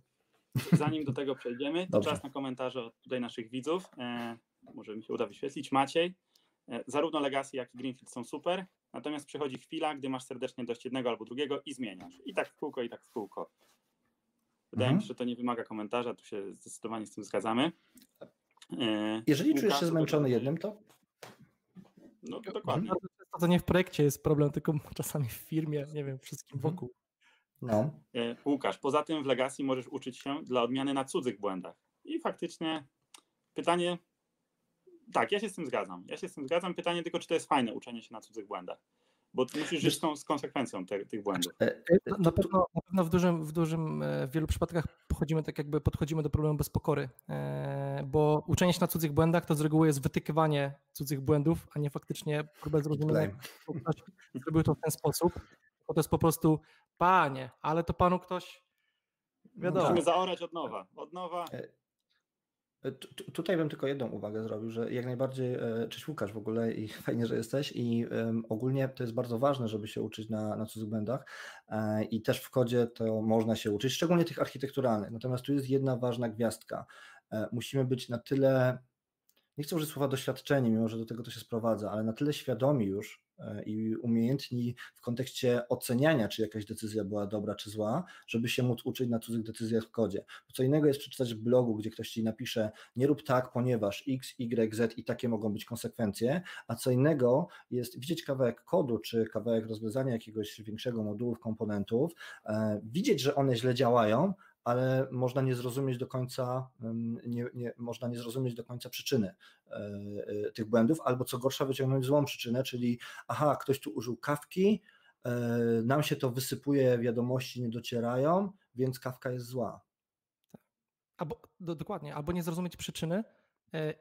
[SPEAKER 2] Zanim do tego przejdziemy, to Dobrze. czas na komentarze od tutaj naszych widzów. E, może mi się uda wyświetlić. Maciej. E, zarówno Legacy, jak i Greenfield są super, natomiast przychodzi chwila, gdy masz serdecznie dość jednego albo drugiego i zmieniasz. I tak w kółko, i tak w kółko. Wydaje mhm. mi się, że to nie wymaga komentarza, tu się zdecydowanie z tym zgadzamy.
[SPEAKER 3] E, Jeżeli Łukasz, czujesz się zmęczony jednym, to
[SPEAKER 2] no dokładnie.
[SPEAKER 1] To, to nie w projekcie jest problem, tylko czasami w firmie, nie wiem, wszystkim mhm. wokół.
[SPEAKER 3] No.
[SPEAKER 2] E, Łukasz, poza tym w Legacy możesz uczyć się dla odmiany na cudzych błędach. I faktycznie pytanie, tak, ja się z tym zgadzam. Ja się z tym zgadzam. Pytanie tylko, czy to jest fajne uczenie się na cudzych błędach. Bo musisz żyć z konsekwencją te, tych błędów. E, e,
[SPEAKER 1] na pewno, na pewno w, dużym, w dużym, w wielu przypadkach podchodzimy tak jakby podchodzimy do problemu bez pokory, bo uczenie się na cudzych błędach to z reguły jest wytykywanie cudzych błędów, a nie faktycznie próba zrozumienia, ktoś zrobił to w ten sposób bo to jest po prostu, panie, ale to panu ktoś, wiadomo.
[SPEAKER 2] Musimy zaorać od nowa, od nowa. E,
[SPEAKER 3] e, tutaj bym tylko jedną uwagę zrobił, że jak najbardziej, e, cześć Łukasz w ogóle i fajnie, że jesteś i um, ogólnie to jest bardzo ważne, żeby się uczyć na, na cudzych błędach i też w kodzie to można się uczyć, szczególnie tych architekturalnych, natomiast tu jest jedna ważna gwiazdka, musimy być na tyle, nie chcę użyć słowa doświadczeni, mimo że do tego to się sprowadza, ale na tyle świadomi już, i umiejętni w kontekście oceniania, czy jakaś decyzja była dobra czy zła, żeby się móc uczyć na cudzych decyzjach w kodzie. Co innego jest przeczytać w blogu, gdzie ktoś ci napisze nie rób tak, ponieważ x, y, z i takie mogą być konsekwencje, a co innego jest widzieć kawałek kodu, czy kawałek rozwiązania jakiegoś większego modułów, komponentów, e, widzieć, że one źle działają, ale można nie zrozumieć do końca, nie, nie, można nie zrozumieć do końca przyczyny e, e, tych błędów, albo co gorsza wyciągnąć złą przyczynę, czyli aha, ktoś tu użył kawki, e, nam się to wysypuje, wiadomości nie docierają, więc kawka jest zła.
[SPEAKER 1] Tak. Albo, do, dokładnie, albo nie zrozumieć przyczyny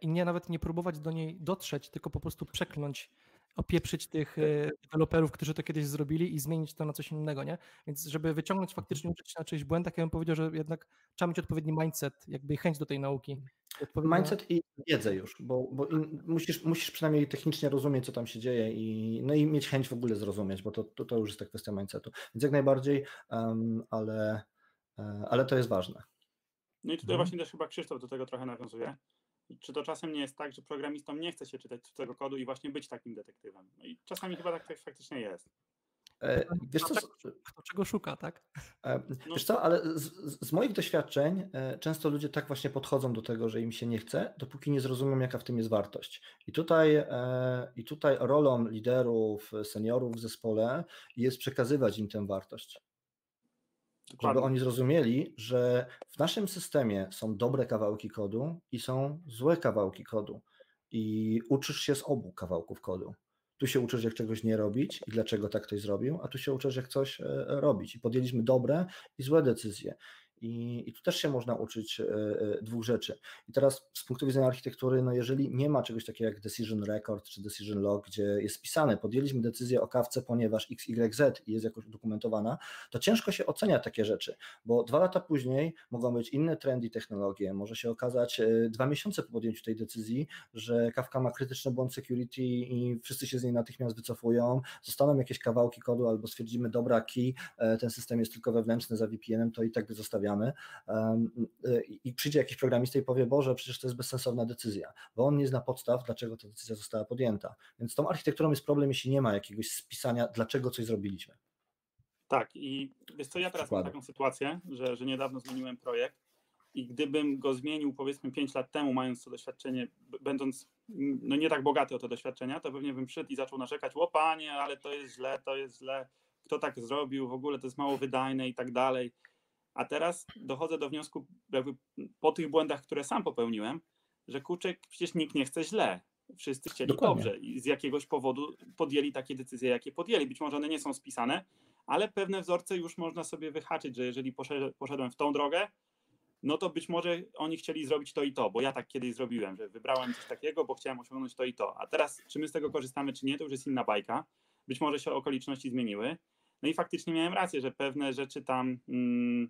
[SPEAKER 1] i nie nawet nie próbować do niej dotrzeć, tylko po prostu przekląć opieprzyć tych e, deweloperów, którzy to kiedyś zrobili i zmienić to na coś innego, nie? Więc żeby wyciągnąć mhm. faktycznie, uczyć się na czyichś błędach, ja bym powiedział, że jednak trzeba mieć odpowiedni mindset, jakby chęć do tej nauki.
[SPEAKER 3] Mindset i wiedzę już, bo, bo musisz, musisz przynajmniej technicznie rozumieć, co tam się dzieje i, no i mieć chęć w ogóle zrozumieć, bo to, to, to już jest ta kwestia mindsetu. Więc jak najbardziej, um, ale, e, ale to jest ważne.
[SPEAKER 2] No i tutaj mhm. właśnie też chyba Krzysztof do tego trochę nawiązuje, czy to czasem nie jest tak, że programistom nie chce się czytać tego kodu i właśnie być takim detektywem? No i czasami chyba tak, tak faktycznie jest.
[SPEAKER 3] E, wiesz co,
[SPEAKER 1] kto czego szuka, tak?
[SPEAKER 3] E, no wiesz co, ale z, z, moich doświadczeń e, często ludzie tak właśnie podchodzą do tego, że im się nie chce, dopóki nie zrozumią, jaka w tym jest wartość. I tutaj, i tutaj rolą liderów, seniorów w zespole jest przekazywać im tę wartość. Dokładnie. Żeby oni zrozumieli, że w naszym systemie są dobre kawałki kodu i są złe kawałki kodu. I uczysz się z obu kawałków kodu. Tu się uczysz, jak czegoś nie robić i dlaczego tak ktoś zrobił, a tu się uczysz, jak coś robić. I podjęliśmy dobre i złe decyzje. I, I, tu też się można uczyć e, e, dwóch rzeczy. I teraz z punktu widzenia architektury, no jeżeli nie ma czegoś takiego jak decision record czy decision log, gdzie jest spisane, podjęliśmy decyzję o kawce, ponieważ XYZ jest jakoś udokumentowana, to ciężko się ocenia takie rzeczy, bo dwa lata później mogą być inne trendy technologie, może się okazać e, dwa miesiące po podjęciu tej decyzji, że kawka ma krytyczny błąd security i wszyscy się z niej natychmiast wycofują, zostaną jakieś kawałki kodu albo stwierdzimy, dobra, key, ten system jest tylko wewnętrzny za VPN-em, to i tak zostawiamy Y, i przyjdzie jakiś programista i powie, Boże, przecież to jest bezsensowna decyzja, bo on nie zna podstaw, dlaczego ta decyzja została podjęta. Więc tą architekturą jest problem, jeśli nie ma jakiegoś spisania, dlaczego coś zrobiliśmy.
[SPEAKER 2] Tak, i wiesz co, ja teraz mam taką sytuację, że, że niedawno zmieniłem projekt i gdybym go zmienił powiedzmy 5 lat temu, mając to doświadczenie, będąc no nie tak bogaty o te doświadczenia, to pewnie bym przyszedł i zaczął narzekać, o panie, ale to jest źle, to jest źle, kto tak zrobił, w ogóle to jest mało wydajne i tak dalej. A teraz dochodzę do wniosku, jakby po tych błędach, które sam popełniłem, że kurczę, przecież nikt nie chce źle. Wszyscy chcieli Dokładnie. dobrze i z jakiegoś powodu podjęli takie decyzje, jakie podjęli. Być może one nie są spisane, ale pewne wzorce już można sobie wyhaczyć, że jeżeli poszedłem w tą drogę, no to być może oni chcieli zrobić to i to, bo ja tak kiedyś zrobiłem, że wybrałem coś takiego, bo chciałem osiągnąć to i to. A teraz, czy my z tego korzystamy, czy nie, to już jest inna bajka. Być może się okoliczności zmieniły. No i faktycznie miałem rację, że pewne rzeczy tam mm,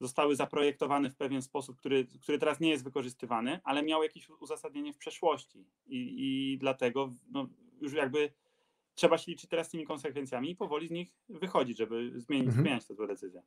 [SPEAKER 2] zostały zaprojektowane w pewien sposób, który, który teraz nie jest wykorzystywany, ale miał jakieś uzasadnienie w przeszłości. I, i dlatego no, już jakby trzeba się liczyć teraz z tymi konsekwencjami i powoli z nich wychodzić, żeby zmienić, mhm. zmieniać te złe decyzje.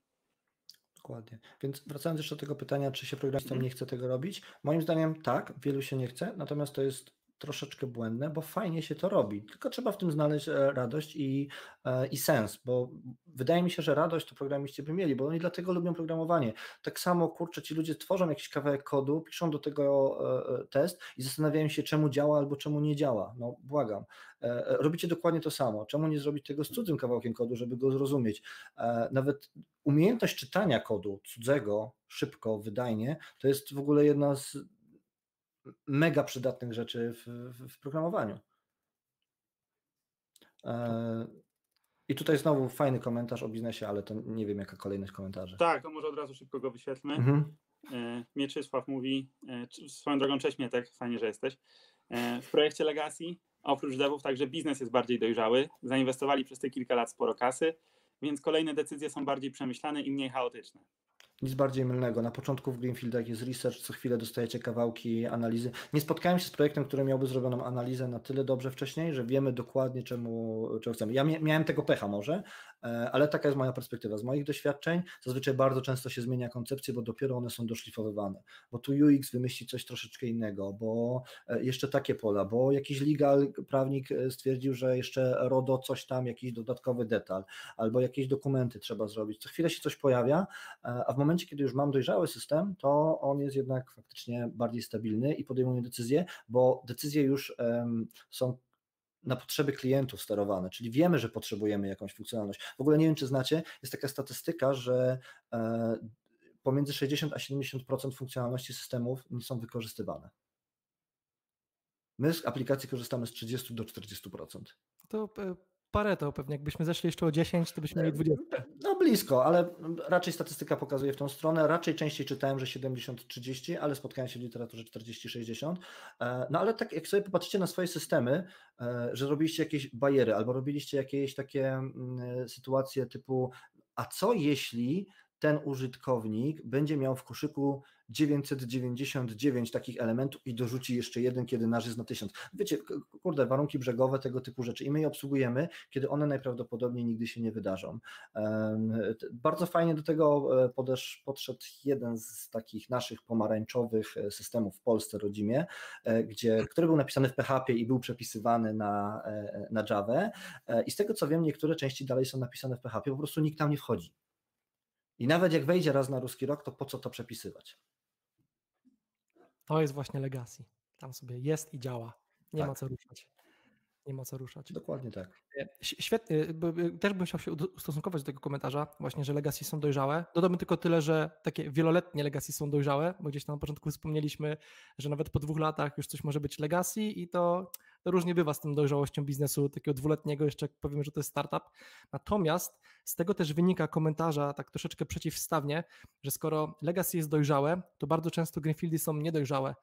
[SPEAKER 3] Dokładnie. Więc wracając jeszcze do tego pytania, czy się programistom mhm. nie chce tego robić, moim zdaniem tak, wielu się nie chce, natomiast to jest troszeczkę błędne, bo fajnie się to robi. Tylko trzeba w tym znaleźć e, radość i, e, i sens, bo wydaje mi się, że radość to programiści by mieli, bo oni dlatego lubią programowanie. Tak samo, kurczę, ci ludzie tworzą jakiś kawałek kodu, piszą do tego e, test i zastanawiają się, czemu działa albo czemu nie działa. No, błagam. Robicie dokładnie to samo. Czemu nie zrobić tego z cudzym kawałkiem kodu, żeby go zrozumieć? Nawet umiejętność czytania kodu cudzego szybko, wydajnie, to jest w ogóle jedna z mega przydatnych rzeczy w, w, w programowaniu. E, I tutaj znowu fajny komentarz o biznesie, ale to nie wiem, jaka kolejność komentarzy.
[SPEAKER 2] Tak, to może od razu szybko go wyświetlmy. Mhm. E, Mieczysław mówi, e, swoją drogą, cześć Mietek, fajnie, że jesteś. W projekcie Legacy, oprócz devów, także biznes jest bardziej dojrzały. Zainwestowali przez te kilka lat sporo kasy, więc kolejne decyzje są bardziej przemyślane i mniej chaotyczne.
[SPEAKER 3] Nic bardziej mylnego. Na początku w Greenfieldach jest research, co chwilę dostajecie kawałki analizy. Nie spotkałem się z projektem, który miałby zrobioną analizę na tyle dobrze wcześniej, że wiemy dokładnie czemu, czego chcemy. Ja miałem tego pecha może, ale taka jest moja perspektywa. Z moich doświadczeń zazwyczaj bardzo często się zmienia koncepcje, bo dopiero one są doszlifowywane. Bo tu UX wymyśli coś troszeczkę innego, bo e, jeszcze takie pola, bo jakiś legal prawnik e, stwierdził, że jeszcze RODO coś tam, jakiś dodatkowy detal, albo jakieś dokumenty trzeba zrobić. Co chwilę się coś pojawia, a w momencie, kiedy już mam dojrzały system, to on jest jednak faktycznie bardziej stabilny i podejmuje decyzje, bo decyzje już um, są na potrzeby klientów sterowane, czyli wiemy, że potrzebujemy jakąś funkcjonalność. W ogóle nie wiem, czy znacie, jest taka statystyka, że e, pomiędzy 60 a 70% funkcjonalności systemów nie są wykorzystywane. My z aplikacji korzystamy z 30 do 40%.
[SPEAKER 1] To e, Pareto pewnie. Jakbyśmy zeszli jeszcze o 10, to byśmy mieli 20.
[SPEAKER 3] No blisko, ale raczej statystyka pokazuje w tą stronę. Raczej częściej czytałem, że 70-30, ale spotkałem się w literaturze 40-60. E, no ale tak jak sobie popatrzycie na swoje systemy, e, że robiliście jakieś bariery albo robiliście jakieś takie mm, sytuacje typu a co jeśli ten użytkownik będzie miał w koszyku 999 takich elementów i dorzuci jeszcze jeden, kiedy nasz jest na 1000. Wiecie, kurde, warunki brzegowe, tego typu rzeczy i my je obsługujemy, kiedy one najprawdopodobniej nigdy się nie wydarzą. Bardzo fajnie do tego e, podesz, podszedł jeden z takich naszych pomarańczowych e, systemów w Polsce rodzimie, e, gdzie, który był napisany w PHP i był przepisywany na, na Java i z tego co wiem, niektóre części dalej są napisane w PHP, po prostu nikt tam nie wchodzi. I nawet jak wejdzie raz na ruski rok, to po co to przepisywać?
[SPEAKER 1] To jest właśnie legacy. Tam sobie jest i działa. Nie tak. ma co ruszać. Nie ma co ruszać.
[SPEAKER 3] Dokładnie tak.
[SPEAKER 1] E, świetnie. Też bym chciał się ustosunkować do tego komentarza, właśnie, że legacy są dojrzałe. Dodamy tylko tyle, że takie wieloletnie legacy są dojrzałe, bo gdzieś tam na początku wspomnieliśmy, że nawet po dwóch latach już coś może być legacy i to różnie bywa z tym dojrzałością biznesu takiego dwuletniego, jeszcze powiemy, że to jest startup. Natomiast z tego też wynika komentarza tak troszeczkę przeciwstawnie, że skoro legacy jest dojrzałe, to bardzo często greenfieldy są niedojrzałe.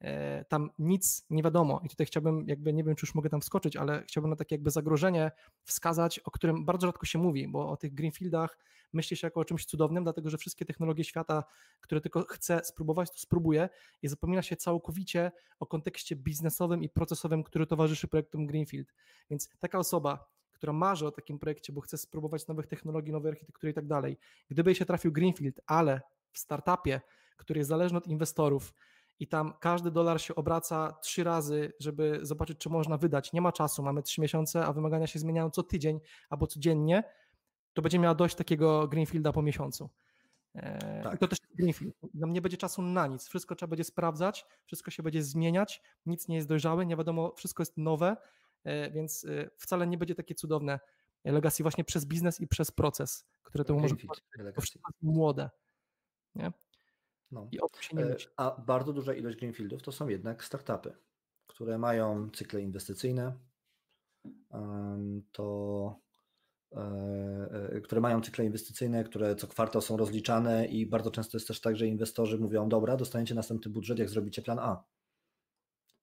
[SPEAKER 1] E, tam nic nie wiadomo i tutaj chciałbym, jakby nie wiem, czy już mogę tam wskoczyć, ale chciałbym na takie jakby zagrożenie wskazać, o którym bardzo rzadko się mówi, bo o tych greenfieldach myśli się jako o czymś cudownym, dlatego że wszystkie technologie świata, które tylko chce spróbować, to spróbuje i zapomina się całkowicie o kontekście biznesowym i procesowym, który towarzyszy projektom Greenfield. Więc taka osoba, która marzy o takim projekcie, bo chce spróbować nowych technologii, nowej architektury i tak dalej, gdyby się trafił Greenfield, ale w startupie, który jest zależny od inwestorów, i tam każdy dolar się obraca trzy razy, żeby zobaczyć, czy można wydać. Nie ma czasu, mamy trzy miesiące, a wymagania się zmieniają co tydzień albo codziennie, to będzie miała dość takiego Greenfielda po miesiącu. E, tak. I to też Greenfield. Nam nie będzie czasu na nic. Wszystko trzeba będzie sprawdzać, wszystko się będzie zmieniać, nic nie jest dojrzałe, nie wiadomo, wszystko jest nowe, e, więc e, wcale nie będzie takie cudowne legacy właśnie przez biznes i przez proces, które to może być młode. Nie?
[SPEAKER 3] No. I się nie e, myśli. A bardzo duża ilość greenfieldów to są jednak startupy, które mają cykle inwestycyjne, to e, e, które mają cykle inwestycyjne, które co kwartał są rozliczane i bardzo często jest też tak, że inwestorzy mówią, dobra, dostaniecie następny budżet, jak zrobicie plan A.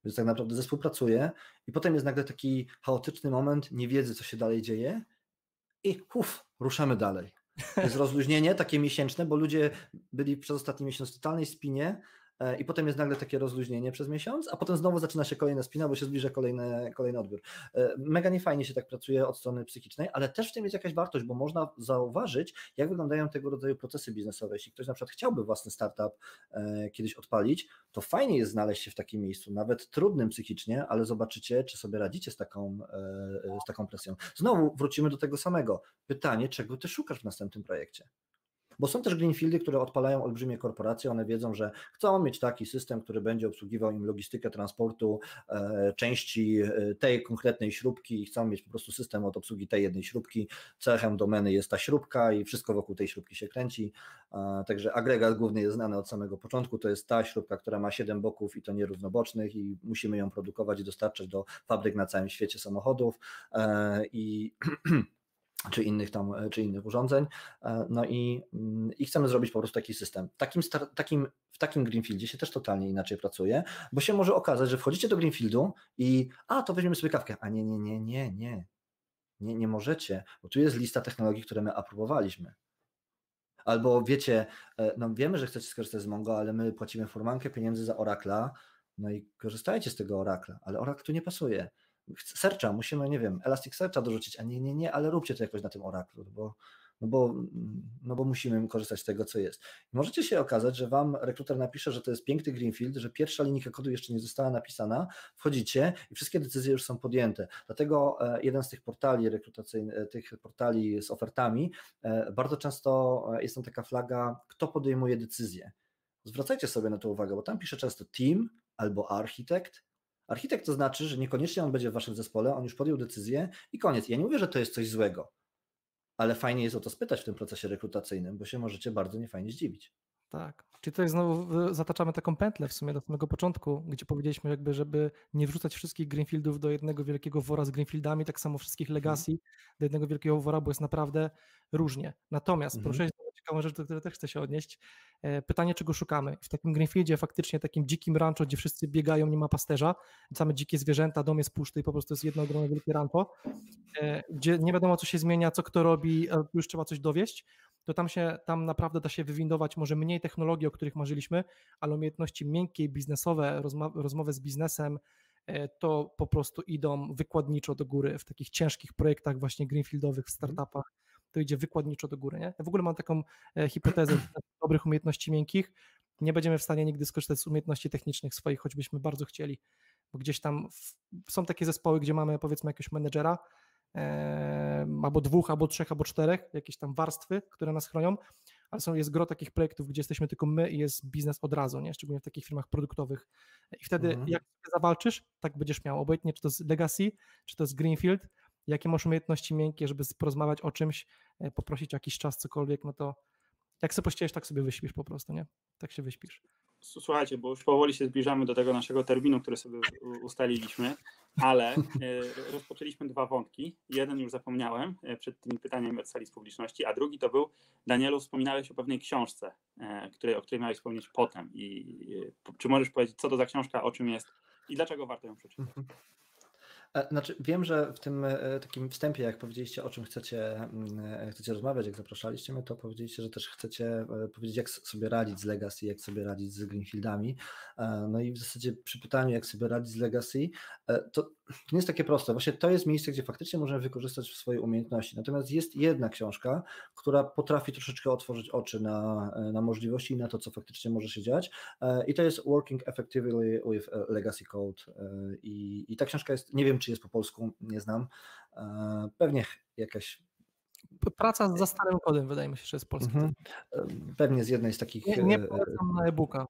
[SPEAKER 3] Więc tak naprawdę zespół pracuje i potem jest nagle taki chaotyczny moment niewiedzy, co się dalej dzieje i huf, ruszamy dalej. Jest rozluźnienie takie miesięczne, bo ludzie byli przez ostatni miesiąc w totalnej spinie i potem jest nagle takie rozluźnienie przez miesiąc, a potem znowu zaczyna się kolejna spina, bo się zbliża kolejny, kolejny odbiór. E, mega niefajnie się tak pracuje od strony psychicznej, ale też w tym jest jakaś wartość, bo można zauważyć, jak wyglądają tego rodzaju procesy biznesowe. Jeśli ktoś na przykład chciałby własny startup e, kiedyś odpalić, to fajnie jest znaleźć się w takim miejscu, nawet trudnym psychicznie, ale zobaczycie, czy sobie radzicie z taką, z taką presją. Znowu wrócimy do tego samego. Pytanie, czego ty szukasz w następnym projekcie? Bo są też greenfieldy, które odpalają olbrzymie korporacje, one wiedzą, że chcą mieć taki system, który będzie obsługiwał im logistykę transportu e, części e, tej konkretnej śrubki i chcą mieć po prostu system od obsługi tej jednej śrubki. Cechem domeny jest ta śrubka i wszystko wokół tej śrubki się kręci. E, także agregat główny jest znany od samego początku, to jest ta śrubka, która ma 7 boków i to nierównobocznych i musimy ją produkować i dostarczać do fabryk na całym świecie samochodów i czy innych tam, e, czy innych urządzeń. E, no i, mm, i chcemy zrobić po prostu taki system. Takim, takim, w takim Greenfieldzie się też totalnie inaczej pracuje, bo się może okazać, że wchodzicie do Greenfieldu i a, to weźmiemy sobie kawkę. A nie, nie, nie, nie, nie. Nie, nie możecie, bo tu jest lista technologii, które my aprobowaliśmy. Albo wiecie, e, no wiemy, że chcecie skorzystać z Mongo, ale my płacimy furmankę pieniędzy za Oracla, no i korzystajcie z tego Oracla, ale Oracle tu nie pasuje searcha, musimy, nie wiem, Elasticsearcha dorzucić, a nie, nie, nie, ale róbcie to jakoś na tym Oracle, bo, no bo, no bo musimy korzystać z tego, co jest. I możecie się okazać, że wam rekruter napisze, że to jest piękny greenfield, że pierwsza linijka kodu jeszcze nie została napisana, wchodzicie i wszystkie decyzje już są podjęte. Dlatego e, jeden z tych portali rekrutacyjnych, e, tych portali z ofertami, e, bardzo często jest tam taka flaga, kto podejmuje decyzję. Zwracajcie sobie na to uwagę, bo tam pisze często team albo architekt, Architekt to znaczy, że niekoniecznie on będzie w waszym zespole, on już podjął decyzję i koniec. Ja nie mówię, że to jest coś złego, ale fajnie jest o to spytać w tym procesie rekrutacyjnym, bo się możecie bardzo niefajnie zdziwić.
[SPEAKER 1] Tak. Czyli tutaj znowu zataczamy taką pętlę w sumie do samego początku, gdzie powiedzieliśmy jakby, żeby nie wrzucać wszystkich Greenfieldów do jednego wielkiego wora z Greenfieldami, tak samo wszystkich mhm. Legacy do jednego wielkiego wora, bo jest naprawdę różnie. Natomiast hmm. proszę ciekawą rzecz, do której też chcę się odnieść. E, pytanie, czego szukamy? W takim Greenfieldzie, faktycznie takim dzikim rancho, gdzie wszyscy biegają, nie ma pasterza, same dzikie zwierzęta, dom jest puszty i po prostu jest jedno ogromne wielkie rancho, e, gdzie nie wiadomo, co się zmienia, co kto robi, już trzeba coś dowieść, to tam się, tam naprawdę da się wywindować może mniej technologii, o których marzyliśmy, ale umiejętności miękkie, biznesowe, rozmowy z biznesem, e, to po prostu idą wykładniczo do góry w takich ciężkich projektach właśnie greenfieldowych, w mhm. startupach, to idzie wykładniczo do góry. Nie? Ja w ogóle mam taką e, hipotezę dobrych umiejętności miękkich, nie będziemy w stanie nigdy skorzystać z umiejętności technicznych swoich, choćbyśmy bardzo chcieli, bo gdzieś tam w, są takie zespoły, gdzie mamy powiedzmy jakiegoś menedżera, e, albo dwóch, albo trzech, albo czterech, jakieś tam warstwy, które nas chronią, ale są, jest gro takich projektów, gdzie jesteśmy tylko my i jest biznes od razu, nie? szczególnie w takich firmach produktowych. I wtedy mhm. jak zawalczysz, tak będziesz miał, obojętnie czy to jest Legacy, czy to jest Greenfield, jakie masz umiejętności miękkie, żeby porozmawiać o czymś, e, poprosić o jakiś czas, cokolwiek, no to jak sobie pościelisz, tak sobie wyśpisz po prostu, nie? Tak się wyśpisz.
[SPEAKER 2] Słuchajcie, bo już powoli się zbliżamy do tego naszego terminu, który sobie ustaliliśmy, ale e, rozpoczęliśmy dwa wątki. Jeden już zapomniałem e, przed tymi pytaniami od sali z publiczności, a drugi to był, Danielu, wspominałeś o pewnej książce, której, o której miałeś wspomnieć potem. I czy możesz powiedzieć, co to za książka, o czym jest i dlaczego warto ją przeczytać?
[SPEAKER 3] E, znaczy, wiem, że w tym e, takim wstępie, jak powiedzieliście, o czym chcecie, mm, e, chcecie rozmawiać, jak zapraszaliście mnie, to powiedzieliście, że też chcecie powiedzieć, jak sobie radzić z Legacy, jak sobie radzić z Greenfieldami. No i w zasadzie przy pytaniu, jak sobie radzić z Legacy, to nie jest takie proste. Właśnie to jest miejsce, gdzie faktycznie możemy wykorzystać swoje umiejętności. Natomiast jest jedna książka, która potrafi troszeczkę otworzyć oczy na, na możliwości i na to, co faktycznie może się dziać. I to jest Working Effectively with Legacy Code. I, i ta książka jest, nie wiem, czy jest po polsku, nie znam. E, pewnie jakaś
[SPEAKER 1] Praca za starym kodem, wydaje mi się, że jest polski. Mhm.
[SPEAKER 3] E, pewnie z jednej z takich.
[SPEAKER 1] Nie, nie e, polecam na e-booka.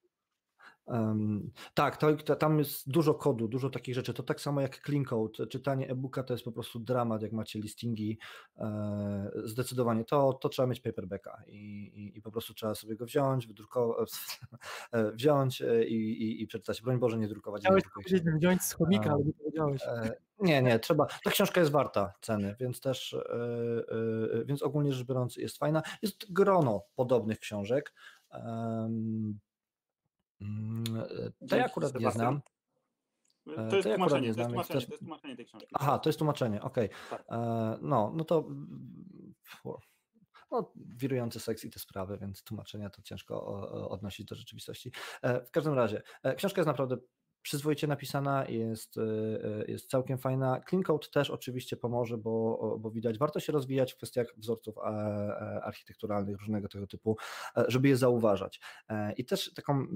[SPEAKER 3] Um, tak, to, to, tam jest dużo kodu, dużo takich rzeczy. To tak samo jak clean code. Czytanie e-booka to jest po prostu dramat, jak macie listingi. E, zdecydowanie to, to trzeba mieć paperbacka i, i, i, po prostu trzeba sobie go wziąć, wydrukować, e, wziąć e, i, i, i przeczytać. Broń Boże, nie drukować.
[SPEAKER 1] Chciałeś powiedzieć, wziąć z chomika, ale nie powiedziałeś. E,
[SPEAKER 3] nie, nie, trzeba. Ta książka jest warta ceny, więc też, więc ogólnie rzecz biorąc jest fajna. Jest grono podobnych książek. E, to ja akurat nie znam.
[SPEAKER 2] E, to jest, to tłumaczenie, nie znam, to, jest tłumaczenie, też... to jest tłumaczenie tej książki.
[SPEAKER 3] Aha, to jest tłumaczenie, okej. Okay. Tak. E, no, no to no, wirujący seks i te sprawy, więc tłumaczenia to ciężko odnosić do rzeczywistości. W każdym razie, książka jest naprawdę przyzwoicie napisana, jest, jest całkiem fajna. Clean Code też oczywiście pomoże, bo, bo widać, warto się rozwijać w kwestiach wzorców architekturalnych różnego tego typu, żeby je zauważać. I też taką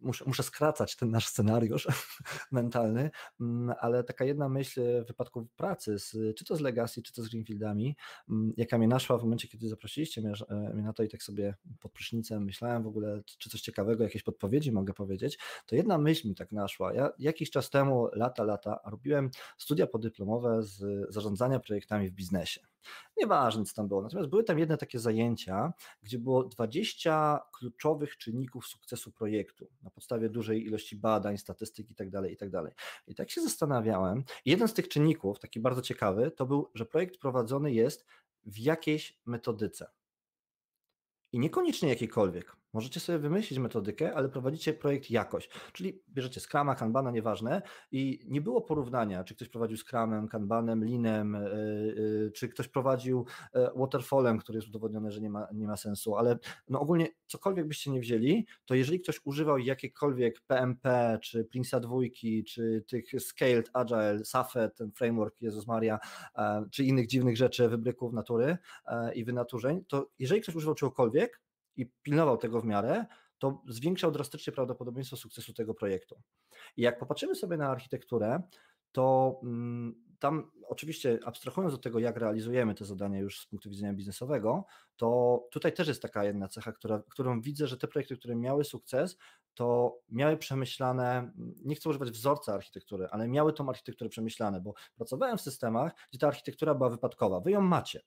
[SPEAKER 3] muszę, muszę skracać ten nasz scenariusz mentalny, mm, ale taka jedna myśl w wypadku pracy, z, czy to z Legacy, czy to z Greenfieldami, mm, jaka mnie naszła w momencie, kiedy zaprosiliście mnie, e, mnie na to i tak sobie pod prysznicem myślałem w ogóle, czy coś ciekawego, jakieś podpowiedzi mogę powiedzieć, to jedna myśl mi tak naszła. Ja jakiś czas temu, lata, lata, robiłem studia podyplomowe z zarządzania projektami w biznesie. Nieważne, co tam było. Natomiast były tam jedne takie zajęcia, gdzie było 20 kluczowych czynników sukcesu projektu na podstawie dużej ilości badań, statystyk itd. Tak itd. Tak I tak się zastanawiałem. Jeden z tych czynników, taki bardzo ciekawy, to był, że projekt prowadzony jest w jakiejś metodyce. I niekoniecznie jakiejkolwiek. Możecie sobie wymyślić metodykę, ale prowadzicie projekt jakoś. Czyli bierzecie Scrama, Kanbana, nieważne i nie było porównania, czy ktoś prowadził Scrumem, Kanbanem, Linem, yy, czy ktoś prowadził yy, Waterfallem, który jest udowodnione, że nie ma, nie ma sensu, ale no ogólnie cokolwiek byście nie wzięli, to jeżeli ktoś używał jakiekolwiek PMP, czy Prince'a dwójki, czy tych Scaled, Agile, Safet, ten framework Jezus Maria, czy innych dziwnych rzeczy, wybryków natury i wynaturzeń, to jeżeli ktoś używał czegokolwiek, i pilnował tego w miarę, to zwiększał drastycznie prawdopodobieństwo sukcesu tego projektu. I jak popatrzymy sobie na architekturę, to mm, tam oczywiście abstrahując od tego, jak realizujemy te zadania już z punktu widzenia biznesowego, to tutaj też jest taka jedna cecha, która, którą widzę, że te projekty, które miały sukces, to miały przemyślane, nie chcę używać wzorca architektury, ale miały tą architekturę przemyślane, bo pracowałem w systemach, gdzie ta architektura była wypadkowa. Wy ją macie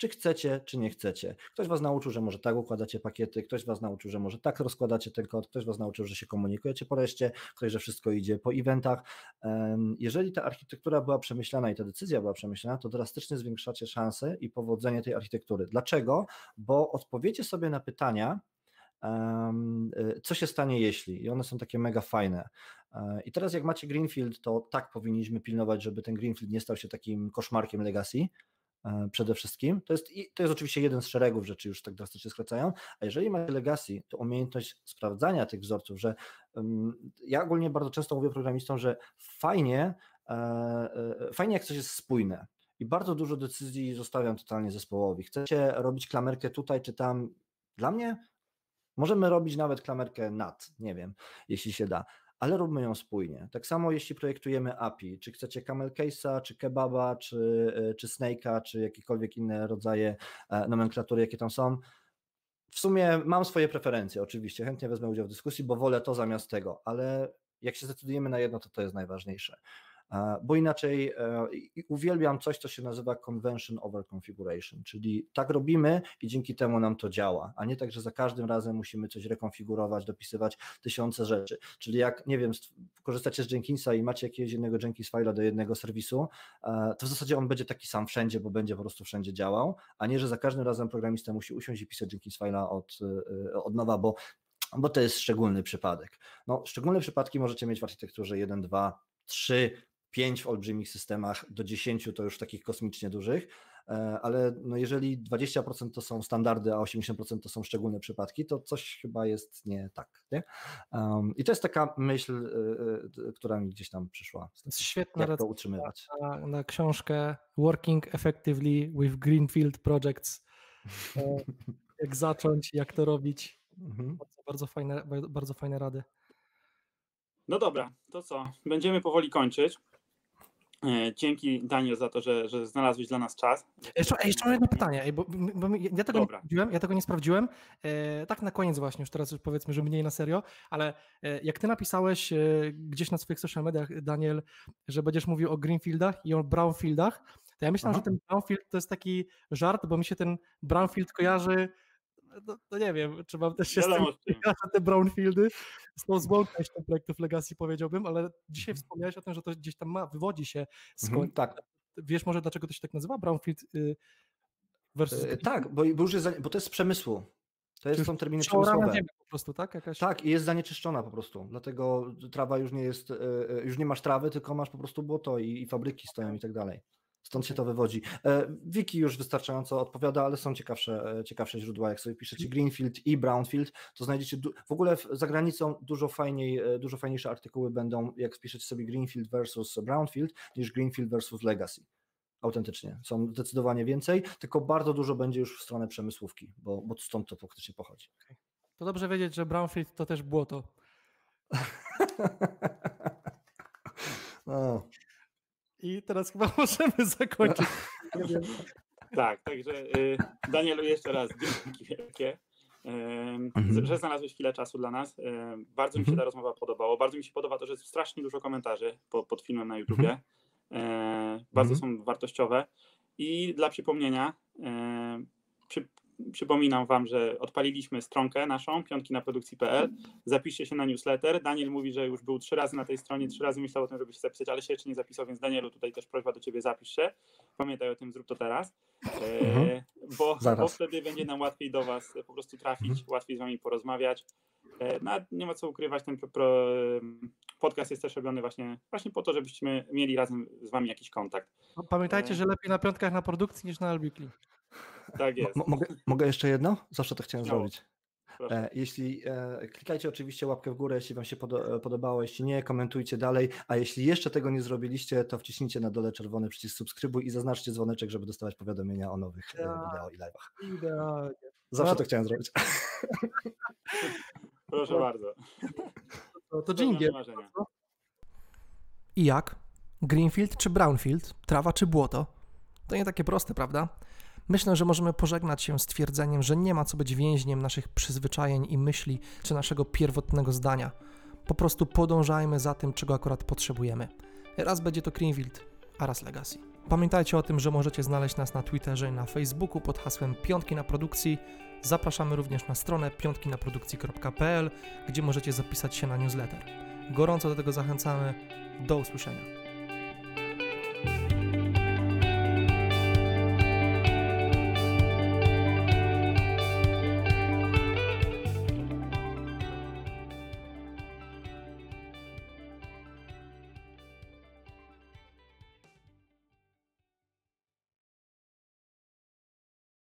[SPEAKER 3] czy chcecie, czy nie chcecie. Ktoś was nauczył, że może tak układacie pakiety, ktoś was nauczył, że może tak rozkładacie ten kod, ktoś was nauczył, że się komunikujecie po reszcie, ktoś, że wszystko idzie po eventach. Jeżeli ta architektura była przemyślana i ta decyzja była przemyślana, to drastycznie zwiększacie szanse i powodzenie tej architektury. Dlaczego? Bo odpowiecie sobie na pytania, y, co się stanie jeśli, i one są takie mega fajne. E, I teraz jak macie Greenfield, to tak powinniśmy pilnować, żeby ten Greenfield nie stał się takim koszmarkiem legacy, przede wszystkim. To jest, to jest oczywiście jeden z szeregów rzeczy, już tak drastycznie skracają, a jeżeli macie legacy, to umiejętność sprawdzania tych wzorców, że um, ja ogólnie bardzo często mówię programistom, że fajnie, e, e, fajnie jak coś jest spójne i bardzo dużo decyzji zostawiam totalnie zespołowi. Chcecie robić klamerkę tutaj czy tam, dla mnie możemy robić nawet klamerkę nad, nie wiem, jeśli się da, ale róbmy ją spójnie. Tak samo jeśli projektujemy API, czy chcecie camel case'a, czy kebaba, czy, e, czy snake'a, czy jakiekolwiek inne rodzaje e, nomenklatury, jakie tam są. W sumie mam swoje preferencje, oczywiście, chętnie wezmę udział w dyskusji, bo wolę to zamiast tego, ale jak się zdecydujemy na jedno, to to jest najważniejsze. Bo inaczej e, uwielbiam coś, co się nazywa convention over configuration, czyli tak robimy i dzięki temu nam to działa, a nie tak, że za każdym razem musimy coś rekonfigurować, dopisywać tysiące rzeczy. Czyli jak, nie wiem, korzystacie z Jenkinsa i macie jakiegoś jednego Jenkins file'a do jednego serwisu, e, to w zasadzie on będzie taki sam wszędzie, bo będzie po prostu wszędzie działał, a nie, że za każdym razem programista musi usiąść i pisać Jenkins file'a od, e, od nowa, bo bo to jest szczególny przypadek. No, szczególne przypadki możecie mieć w architekturze 1, 2, 3, 5 w olbrzymich systemach, do 10 to już takich kosmicznie dużych, e, ale no jeżeli 20% to są standardy, a 80% to są szczególne przypadki, to coś chyba jest nie tak. Nie? Um, I to jest taka myśl, y, y, która mi gdzieś tam przyszła.
[SPEAKER 1] To jest świetna
[SPEAKER 3] jak to utrzymywać.
[SPEAKER 1] Na, na książkę Working Effectively with Greenfield Projects. jak zacząć, jak to robić. Mhm. Bardzo, bardzo, fajne, bardzo fajne rady.
[SPEAKER 2] No dobra, to co? Będziemy powoli kończyć. E, dzięki Daniel za to, że, że znalazłeś dla nas czas.
[SPEAKER 1] Jeszcze, jeszcze mam jedno pytanie, bo, bo ja, tego nie sprawdziłem, ja tego nie sprawdziłem. E, tak na koniec właśnie, już teraz już powiedzmy, że mniej na serio, ale e, jak ty napisałeś gdzieś na swoich social mediach, Daniel, że będziesz mówił o greenfieldach i o brownfieldach, to ja myślałem, Aha. że ten brownfield to jest taki żart, bo mi się ten brownfield kojarzy no, no, nie wiem, czy mam też się Wiadomo, z tym, te brownfieldy z tą złą częścią projektów Legacy powiedziałbym, ale dzisiaj mhm. wspomniałeś o tym, że to gdzieś tam ma, wywodzi się skąd. Mhm,
[SPEAKER 3] tak.
[SPEAKER 1] Wiesz może dlaczego to się tak nazywa? Brownfield y, versus...
[SPEAKER 3] Yy, tak, bo, bo, już jest, bo to jest z przemysłu. To jest, są terminy przemysłowe.
[SPEAKER 1] Po prostu, tak? Jakaś...
[SPEAKER 3] Tak, i jest zanieczyszczona po prostu. Dlatego trawa już nie jest, yy, już nie masz trawy, tylko masz po prostu błoto i, i fabryki stoją i tak dalej. Stąd się to wywodzi. E, Wiki już wystarczająco odpowiada, ale są ciekawsze, e, ciekawsze źródła. Jak sobie piszecie Greenfield i Brownfield, to znajdziecie w ogóle za granicą dużo, fajniej, e, dużo fajniejsze artykuły będą, jak wpiszecie sobie Greenfield versus Brownfield, niż Greenfield versus Legacy. Autentycznie. Są zdecydowanie więcej, tylko bardzo dużo będzie już w stronę przemysłówki, bo, bo stąd to faktycznie pochodzi.
[SPEAKER 1] To dobrze wiedzieć, że Brownfield to też błoto. no. I teraz chyba możemy zakończyć.
[SPEAKER 2] tak, także y, Danielu jeszcze raz dzięki wielkie. Mhm. że znalazłeś chwilę czasu dla nas. Bardzo mi się mhm. ta rozmowa podobała. Bardzo mi się podoba to, że jest strasznie dużo komentarzy pod filmem na YouTubie. Mhm. Bardzo są wartościowe. I dla przypomnienia, przy, przypominam Wam, że odpaliliśmy stronkę naszą, piątki na produkcji.pl. Zapiszcie się na newsletter. Daniel mówi, że już był trzy razy na tej stronie, trzy razy myślał o tym, żeby się zapisać, ale się jeszcze nie zapisał, więc Danielu, tutaj też prośba do Ciebie, zapisz się. Pamiętaj o tym, zrób to teraz, e, mhm. bo, bo, wtedy będzie nam łatwiej do Was po prostu trafić, mhm. łatwiej z Wami porozmawiać. E, no, nie ma co ukrywać, ten pro, podcast jest też robiony właśnie, właśnie po to, żebyśmy mieli razem z Wami jakiś kontakt.
[SPEAKER 1] Pamiętajcie, e, że lepiej na piątkach na produkcji niż na Albikli.
[SPEAKER 2] Tak jest.
[SPEAKER 3] mogę, mogę jeszcze jedno? Zawsze to chciałem no. zrobić. E, jeśli e, klikajcie oczywiście łapkę w górę, jeśli Wam się e, podobało, jeśli nie, komentujcie dalej, a jeśli jeszcze tego nie zrobiliście, to wciśnijcie na dole czerwony przycisk subskrybuj i zaznaczcie dzwoneczek, żeby dostawać powiadomienia o nowych ja, wideo i live'ach. Idealnie. Zawsze to chciałem zrobić.
[SPEAKER 2] Proszę bardzo.
[SPEAKER 1] To, to dżingiel. I jak? Greenfield czy Brownfield? Trawa czy błoto? To nie takie proste, prawda? Myślę, że możemy pożegnać się z twierdzeniem, że nie ma co być więźniem naszych przyzwyczajeń i myśli czy naszego pierwotnego zdania. Po prostu podążajmy za tym, czego akurat potrzebujemy. Raz będzie to Greenfield, a raz Legacy. Pamiętajcie o tym, że możecie znaleźć nas na Twitterze i na Facebooku pod hasłem Piątki na Produkcji. Zapraszamy również na stronę piątkinaprodukcji.pl, gdzie możecie zapisać się na newsletter. Gorąco do tego zachęcamy. Do usłyszenia.